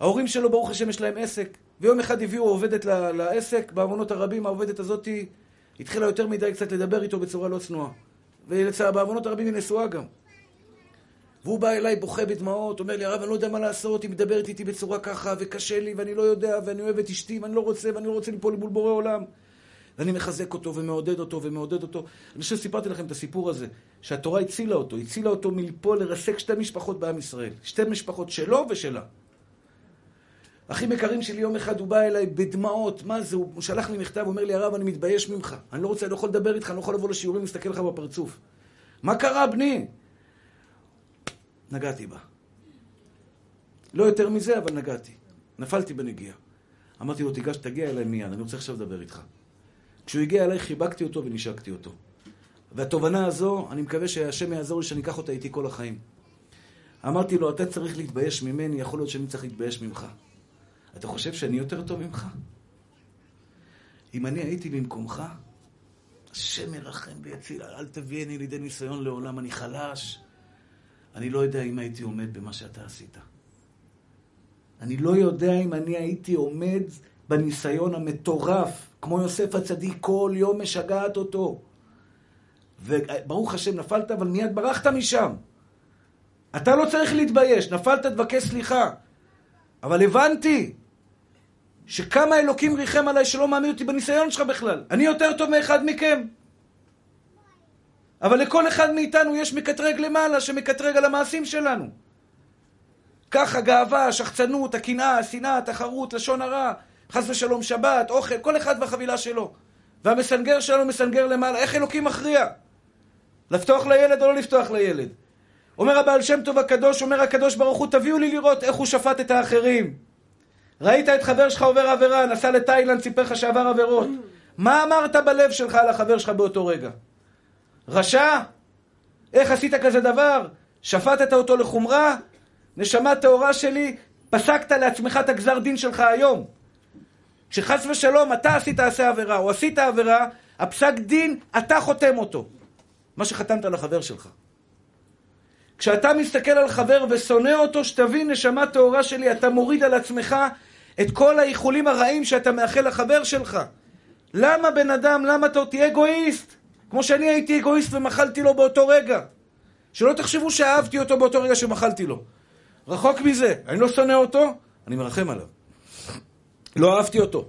ההורים שלו, ברוך השם, יש להם עסק. ויום אחד הביאו עובדת לעסק, בעוונות הרבים העובדת הזאת התחילה יותר מדי קצת לדבר איתו בצורה לא צנועה. ובעוונות הרבים היא נשואה גם. והוא בא אליי בוכה בדמעות, אומר לי, הרב, אני לא יודע מה לעשות, היא מדברת איתי בצורה ככה, וקשה לי, ואני לא יודע, ואני אוהב את אשתי, ואני לא רוצה, ואני לא רוצה ליפול מול בורא עולם. ואני מחזק אותו, ומעודד אותו, ומעודד אותו. אני חושב שסיפרתי לכם את הסיפור הזה, שהתורה הצילה אותו, הצילה אותו מליפול לרסק שתי משפחות בעם ישראל. שתי משפחות שלו ושלה. אחים יקרים שלי, יום אחד הוא בא אליי בדמעות, מה זה? הוא שלח לי מכתב, הוא אומר לי, הרב, אני מתבייש ממך. אני לא רוצה, אני לא יכול לדבר איתך, אני לא יכול לבוא לשיעורים, להסתכל לך בפרצוף. מה קרה, בני? נגעתי בה. לא יותר מזה, אבל נגעתי. נפלתי בנגיעה. אמרתי לו, תיגש, תגיע אליי מיד, אני רוצה עכשיו לדבר איתך. כשהוא הגיע אליי, חיבקתי אותו ונשקתי אותו. והתובנה הזו, אני מקווה שהשם יעזור לי שאני אקח אותה איתי כל החיים. אמרתי לו, אתה צריך להתבייש ממני, יכול להיות שאני צריך להתבייש ממך. אתה חושב שאני יותר טוב ממך? אם אני הייתי במקומך, השם ירחם ויציל, אל תביאני לידי ניסיון לעולם, אני חלש. אני לא יודע אם הייתי עומד במה שאתה עשית. אני לא יודע אם אני הייתי עומד בניסיון המטורף, כמו יוסף הצדיק, כל יום משגעת אותו. וברוך השם, נפלת, אבל מיד ברחת משם. אתה לא צריך להתבייש, נפלת, תבקש סליחה. אבל הבנתי שכמה אלוקים ריחם עליי שלא מעמיד אותי בניסיון שלך בכלל. אני יותר טוב מאחד מכם. אבל לכל אחד מאיתנו יש מקטרג למעלה שמקטרג על המעשים שלנו. כך הגאווה, השחצנות, הקנאה, השנאה, התחרות, לשון הרע, חס ושלום שבת, אוכל, כל אחד והחבילה שלו. והמסנגר שלנו מסנגר למעלה. איך אלוקים מכריע? לפתוח לילד או לא לפתוח לילד? אומר הבעל שם טוב הקדוש, אומר הקדוש ברוך הוא, תביאו לי לראות איך הוא שפט את האחרים. ראית את חבר שלך עובר עבירה, נסע לתאילנד, סיפר לך שעבר עבירות. מה אמרת בלב שלך על החבר שלך באותו רגע? רשע? איך עשית כזה דבר? שפטת אותו לחומרה? נשמה טהורה שלי, פסקת לעצמך את הגזר דין שלך היום. כשחס ושלום אתה עשית עשה עבירה, או עשית עבירה, הפסק דין, אתה חותם אותו. מה שחתמת לחבר שלך. כשאתה מסתכל על חבר ושונא אותו, שתבין, נשמה טהורה שלי, אתה מוריד על עצמך את כל האיחולים הרעים שאתה מאחל לחבר שלך. למה בן אדם, למה אתה תהיה אגואיסט? כמו שאני הייתי אגואיסט ומחלתי לו באותו רגע. שלא תחשבו שאהבתי אותו באותו רגע שמחלתי לו. רחוק מזה. אני לא שונא אותו, אני מרחם עליו. לא אהבתי אותו.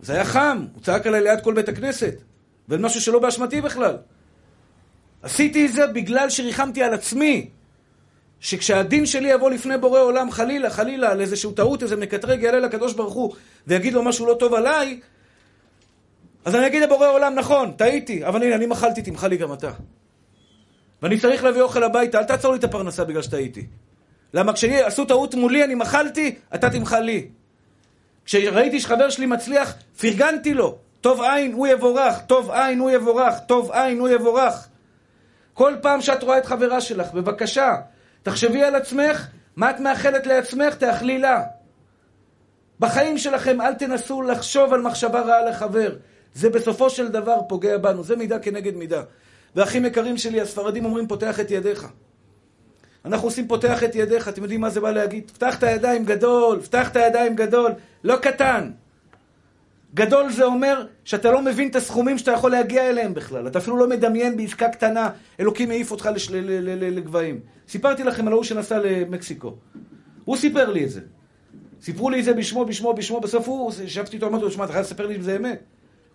זה היה חם, הוא צעק עליי ליד כל בית הכנסת. ואין משהו שלא באשמתי בכלל. עשיתי את זה בגלל שריחמתי על עצמי. שכשהדין שלי יבוא לפני בורא עולם, חלילה, חלילה, על איזשהו טעות, איזה מקטרג יעלה לקדוש ברוך הוא ויגיד לו משהו לא טוב עליי, אז אני אגיד לבורא עולם, נכון, טעיתי, אבל הנה, אני מחלתי, תמחל לי גם אתה. ואני צריך להביא אוכל הביתה, אל תעצור לי את הפרנסה בגלל שטעיתי. למה כשעשו טעות מולי, אני מחלתי, אתה תמחל לי. כשראיתי שחבר שלי מצליח, פרגנתי לו. טוב עין, הוא יבורך, טוב עין, הוא יבורך, טוב עין, הוא יבורך. כל פעם שאת רואה את חברה שלך, בבקשה, תחשבי על עצמך, מה את מאחלת לעצמך, תאכלי לה. בחיים שלכם אל תנסו לחשוב על מחשבה רעה לחבר. זה בסופו של דבר פוגע בנו, זה מידה כנגד מידה. ואחים יקרים שלי, הספרדים אומרים פותח את ידיך. אנחנו עושים פותח את ידיך, אתם יודעים מה זה בא להגיד? פתח את הידיים גדול, פתח את הידיים גדול, לא קטן. גדול זה אומר שאתה לא מבין את הסכומים שאתה יכול להגיע אליהם בכלל. אתה אפילו לא מדמיין בעסקה קטנה, אלוקים העיף אותך לש... לגבהים. סיפרתי לכם על ההוא שנסע למקסיקו. הוא סיפר לי את זה. סיפרו לי את זה בשמו, בשמו, בשמו, בסוף הוא, ישבתי איתו, אמרתי לו, שמע, אתה חייב לספר לי אם זה אמת.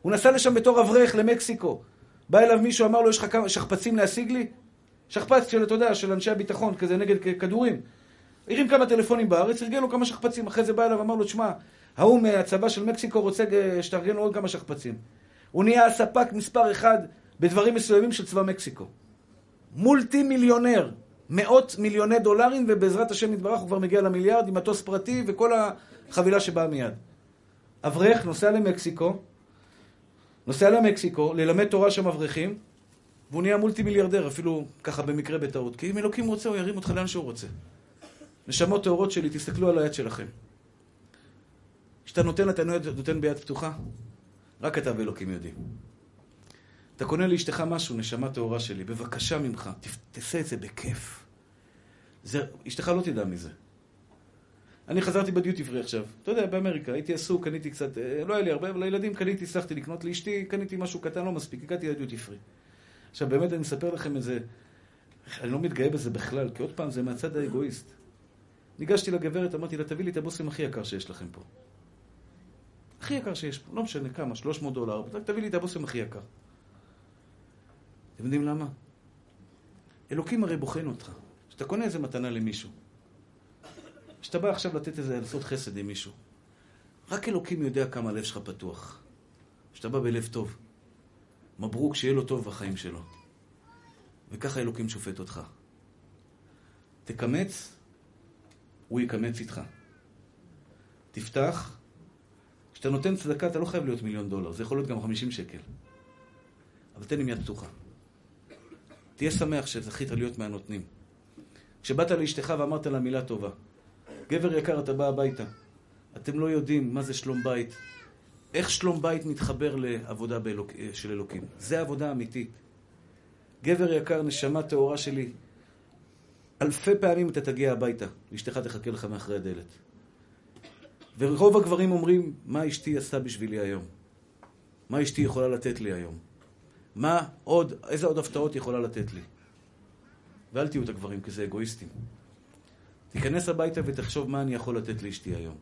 הוא נסע לשם בתור אברך למקסיקו. בא אליו מישהו, אמר לו, יש לך כמה שכפ"צים להשיג לי? שכפ"ץ של, אתה יודע, של אנשי הביטחון, כזה נגד כדורים. הרים כמה טלפונים בארץ, ארגן לו כמה שכפ"צים, אחרי זה בא אליו, אמר לו, תשמע, ההוא מהצבא של מקסיקו רוצה שתארגן לו עוד כמה שכפ"צים. הוא נהיה הספק מספר אחד בדברים מסוימים של צבא מקסיקו. מולטי מיליונר, מאות מיליוני דולרים, ובעזרת השם יתברך הוא כבר מגיע למיליארד עם מטוס פרטי וכל החבילה שבאה מיד. אברך נוסע למקסיקו, נוסע למקסיקו, ללמד תורה שם אברכים, והוא נהיה מולטי מיליארדר, אפילו ככה במקרה בטעות. כי אם אלוקים רוצה, הוא ירים אותך לאן שהוא רוצה. נשמות טהורות שלי, תסתכלו על היד שלכם. כשאתה נותן, אתה נותן ביד פתוחה? רק אתה ואלוקים יודעים. אתה קונה לאשתך משהו, נשמה טהורה שלי, בבקשה ממך, תעשה את זה בכיף. זה, אשתך לא תדע מזה. אני חזרתי בדיוטי פרי עכשיו. אתה יודע, באמריקה, הייתי עסוק, קניתי קצת, אה, לא היה לי הרבה, אבל לילדים קניתי, הצלחתי לקנות לאשתי, קניתי משהו קטן, לא מספיק, הגעתי לדיוטי פרי. עכשיו, באמת אני מספר לכם את זה, אני לא מתגאה בזה בכלל, כי עוד פעם, זה מהצד האגואיסט. ניגשתי לגברת, אמרתי לה, תביא לי את הבושם הכי יקר שיש לכם פה. הכי יקר שיש פה, לא משנה כמה, 300 דולר, תביא לי את הבושם הכי יקר. אתם יודעים למה? אלוקים הרי בוחן אותך. כשאתה קונה איזה מתנה למישהו, כשאתה בא עכשיו לתת איזה, לעשות חסד עם מישהו, רק אלוקים יודע כמה הלב שלך פתוח. כשאתה בא בלב טוב. מברוק, שיהיה לו טוב בחיים שלו. וככה אלוקים שופט אותך. תקמץ, הוא יקמץ איתך. תפתח, כשאתה נותן צדקה אתה לא חייב להיות מיליון דולר, זה יכול להיות גם 50 שקל. אבל תן עם יד פתוחה. תהיה שמח שזכית להיות מהנותנים. כשבאת לאשתך ואמרת לה מילה טובה, גבר יקר, אתה בא הביתה. אתם לא יודעים מה זה שלום בית. איך שלום בית מתחבר לעבודה באלוק... של אלוקים. זה עבודה אמיתית. גבר יקר, נשמה טהורה שלי, אלפי פעמים אתה תגיע הביתה, ואשתך תחכה לך מאחרי הדלת. ורוב הגברים אומרים, מה אשתי עשה בשבילי היום? מה אשתי יכולה לתת לי היום? מה עוד, איזה עוד הפתעות היא יכולה לתת לי? ואל תהיו את הגברים, כי זה אגואיסטים. תיכנס הביתה ותחשוב מה אני יכול לתת לאשתי היום.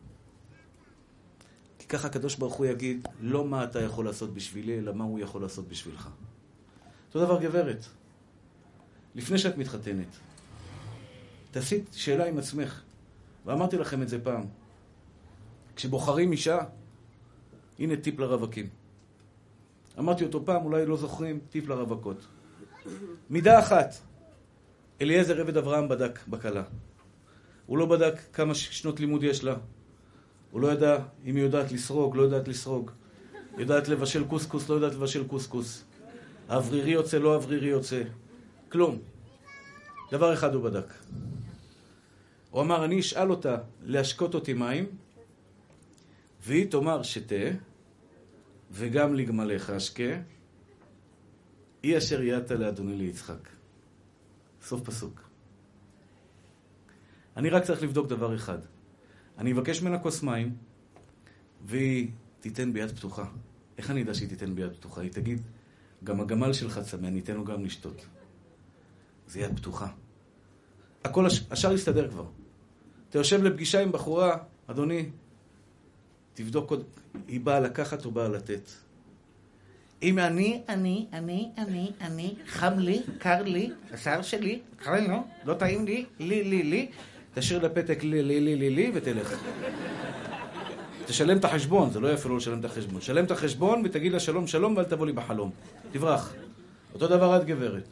כי ככה הקדוש ברוך הוא יגיד, לא מה אתה יכול לעשות בשבילי, אלא מה הוא יכול לעשות בשבילך. אותו דבר גברת, לפני שאת מתחתנת, תעשי שאלה עם עצמך, ואמרתי לכם את זה פעם, כשבוחרים אישה, הנה טיפ לרווקים. אמרתי אותו פעם, אולי לא זוכרים, טיפ לרווקות. מידה אחת, אליעזר עבד אברהם בדק בכלה. הוא לא בדק כמה שנות לימוד יש לה. הוא לא ידע אם היא יודעת לסרוג, לא יודעת לסרוג. יודעת לבשל קוסקוס, לא יודעת לבשל קוסקוס. האוורירי יוצא, לא האוורירי יוצא. כלום. דבר אחד הוא בדק. הוא אמר, אני אשאל אותה להשקות אותי מים, והיא תאמר שתה, וגם לגמליך אשקה, היא אשר יעת לאדוני ליצחק. סוף פסוק. אני רק צריך לבדוק דבר אחד. אני אבקש ממנה כוס מים, והיא תיתן ביד פתוחה. איך אני אדע שהיא תיתן ביד פתוחה? היא תגיד, גם הגמל שלך צמא, אני אתן לו גם לשתות. זה יד פתוחה. הכל, הש... השאר יסתדר כבר. אתה יושב לפגישה עם בחורה, אדוני, תבדוק עוד, היא באה לקחת או באה לתת. אם אני, אני, אני, אני, אני, חם לי, קר לי, השיער שלי, קר לי, לא, לא טעים לי, לי, לי, לי, תשאיר לה פתק לי, לי, לי, לי, לי, ותלך. תשלם את החשבון, זה לא יפה לא לשלם את החשבון. שלם את החשבון ותגיד לה שלום שלום ואל תבוא לי בחלום. תברח. אותו דבר את גברת.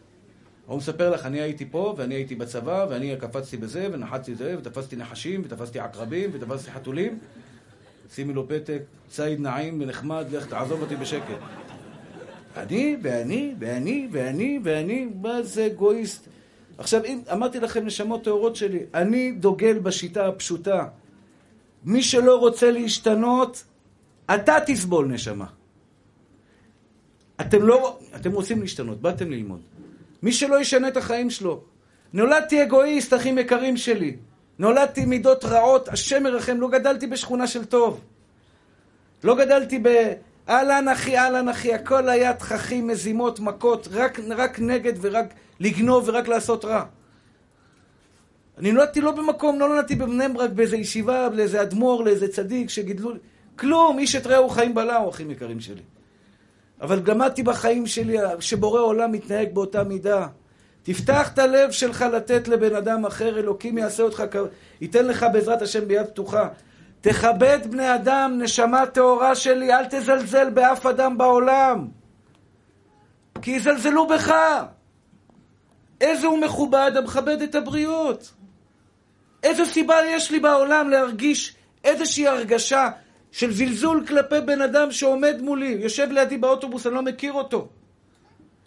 הוא מספר לך, אני הייתי פה, ואני הייתי בצבא, ואני קפצתי בזה, ונחצתי זה, ותפסתי נחשים, ותפסתי עקרבים, ותפסתי חתולים. שימי לו פתק, ציד נעים ונחמד, לך תעזוב אותי בשקט. אני, ואני, ואני, ואני, ואני, מה זה אגואיסט? עכשיו, אם אמרתי לכם, נשמות טהורות שלי, אני דוגל בשיטה הפשוטה. מי שלא רוצה להשתנות, אתה תסבול נשמה. אתם לא, אתם רוצים להשתנות, באתם ללמוד. מי שלא ישנה את החיים שלו. נולדתי אגואיסט, אחים יקרים שלי. נולדתי מידות רעות, השם ירחם, לא גדלתי בשכונה של טוב. לא גדלתי ב... אהלן אחי, אהלן אחי, הכל היה תככים, מזימות, מכות, רק, רק נגד ורק לגנוב ורק לעשות רע. אני נולדתי לא במקום, לא נולדתי בבני ברק באיזה ישיבה, לאיזה אדמו"ר, לאיזה צדיק שגידלו... כלום, איש את רעהו חיים בלעו, אחים יקרים שלי. אבל למדתי בחיים שלי שבורא עולם מתנהג באותה מידה. תפתח את הלב שלך לתת לבן אדם אחר, אלוקים יעשה אותך, ייתן לך בעזרת השם ביד פתוחה. תכבד בני אדם, נשמה טהורה שלי, אל תזלזל באף אדם בעולם. כי יזלזלו בך. איזה הוא מכובד המכבד את הבריות. איזו סיבה יש לי בעולם להרגיש איזושהי הרגשה של זלזול כלפי בן אדם שעומד מולי, יושב לידי באוטובוס, אני לא מכיר אותו.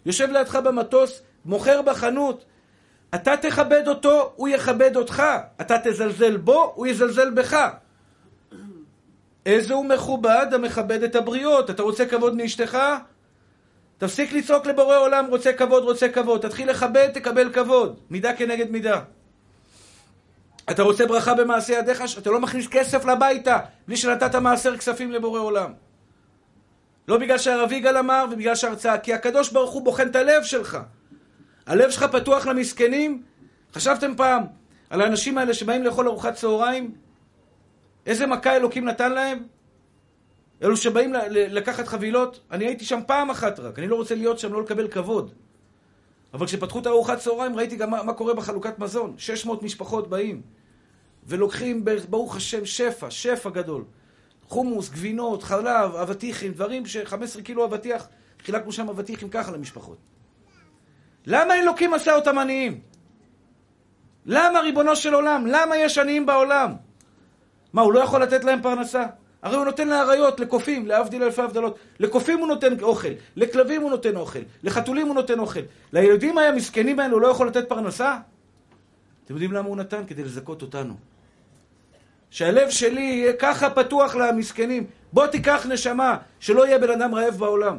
יושב לידך במטוס, מוכר בחנות. אתה תכבד אותו, הוא יכבד אותך. אתה תזלזל בו, הוא יזלזל בך. איזה הוא מכובד המכבד את הבריות. אתה רוצה כבוד מאשתך? תפסיק לצעוק לבורא עולם, רוצה כבוד, רוצה כבוד. תתחיל לכבד, תקבל כבוד. מידה כנגד מידה. אתה רוצה ברכה במעשה ידיך, אתה לא מכניס כסף לביתה בלי שנתת מעשר כספים לבורא עולם. לא בגלל שהרב יגאל אמר ובגלל שהרצאה, כי הקדוש ברוך הוא בוחן את הלב שלך. הלב שלך פתוח למסכנים? חשבתם פעם על האנשים האלה שבאים לאכול ארוחת צהריים? איזה מכה אלוקים נתן להם? אלו שבאים לקחת חבילות? אני הייתי שם פעם אחת רק, אני לא רוצה להיות שם, לא לקבל כבוד. אבל כשפתחו את הארוחת צהריים ראיתי גם מה, מה קורה בחלוקת מזון. 600 משפחות באים ולוקחים, ברוך השם, שפע, שפע גדול. חומוס, גבינות, חלב, אבטיחים, דברים ש-15 קילו אבטיח, חילקנו שם אבטיחים ככה למשפחות. למה אלוקים עשה אותם עניים? למה, ריבונו של עולם? למה יש עניים בעולם? מה, הוא לא יכול לתת להם פרנסה? הרי הוא נותן לאריות, לקופים, להבדיל אלפי הבדלות. לקופים הוא נותן אוכל, לכלבים הוא נותן אוכל, לחתולים הוא נותן אוכל. לילדים המסכנים האלה הוא לא יכול לתת פרנסה? אתם יודעים למה הוא נתן? כדי לזכות אותנו. שהלב שלי יהיה ככה פתוח למסכנים. בוא תיקח נשמה, שלא יהיה בן אדם רעב בעולם.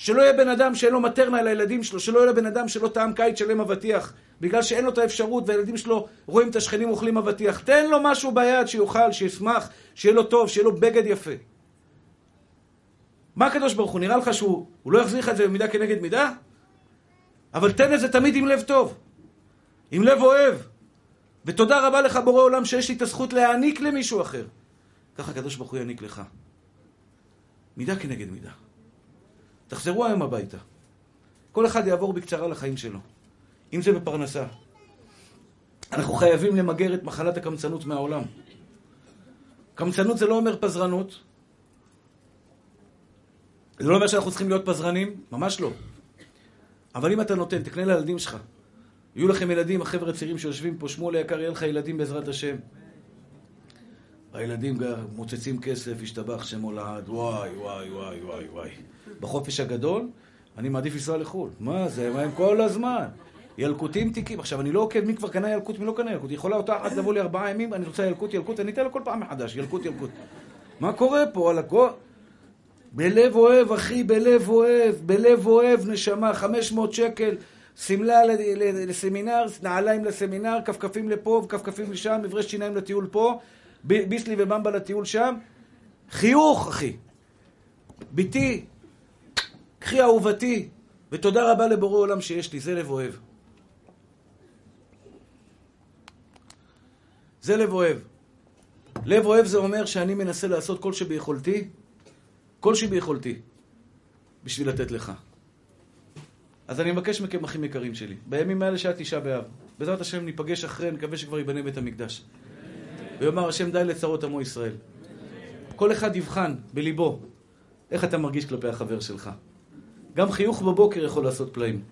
שלא יהיה בן אדם שאין לו מטרנה לילדים שלו, שלא יהיה בן אדם שלא טעם קיץ שלם אבטיח, בגלל שאין לו את האפשרות והילדים שלו רואים את השכנים אוכלים אבטיח. תן לו משהו ביד שיאכל, שישמח, שיהיה לו טוב, שיהיה לו בגד יפה. מה הקדוש ברוך הוא, נראה לך שהוא לא יחזיר לך את זה במידה כנגד מידה? אבל תן את זה תמיד עם לב טוב, עם לב אוהב. ותודה רבה לך בורא עולם שיש לי את הזכות להעניק למישהו אחר. ככה הקדוש ברוך הוא יעניק לך. מידה כנגד מידה. תחזרו היום הביתה. כל אחד יעבור בקצרה לחיים שלו. אם זה בפרנסה. אנחנו חייבים למגר את מחלת הקמצנות מהעולם. קמצנות זה לא אומר פזרנות. זה לא אומר שאנחנו צריכים להיות פזרנים, ממש לא. אבל אם אתה נותן, תקנה לילדים שלך. יהיו לכם ילדים, החבר'ה הצעירים שיושבים פה, שמואל היקר, יהיה לך ילדים בעזרת השם. הילדים מוצצים כסף, השתבח שמו לעד, וואי, וואי, וואי, וואי, וואי. בחופש הגדול, אני מעדיף לנסוע לחו"ל. מה זה, מה הם כל הזמן? ילקוטים תיקים. עכשיו, אני לא עוקב מי כבר קנה ילקוט, מי לא קנה ילקוט. יכולה אותה אחת לבוא לי ארבעה ימים, אני רוצה ילקוט, ילקוט, אני אתן לה כל פעם מחדש, ילקוט, ילקוט. מה קורה פה על הכל? בלב אוהב, אחי, בלב אוהב, בלב אוהב, נשמה, 500 שקל, שמלה לסמינר, נעליים לסמינר, כפכפים לפה וכפכפים לשם, מברש שיניים לטיול פה, ביסלי ובמבה לטיול שם. חיוך, אחי. ביתי, קחי אהובתי, ותודה רבה לבורא עולם שיש לי, זה לב אוהב. זה לב אוהב. לב אוהב זה אומר שאני מנסה לעשות כל שביכולתי, כל שביכולתי, בשביל לתת לך. אז אני מבקש מכם, אחים יקרים שלי, בימים האלה שהיה תשעה באב, בעזרת השם ניפגש אחרי, נקווה שכבר ייבנה בית המקדש. ויאמר השם די לצרות עמו ישראל. כל אחד יבחן בליבו איך אתה מרגיש כלפי החבר שלך. גם חיוך בבוקר יכול לעשות פלאים.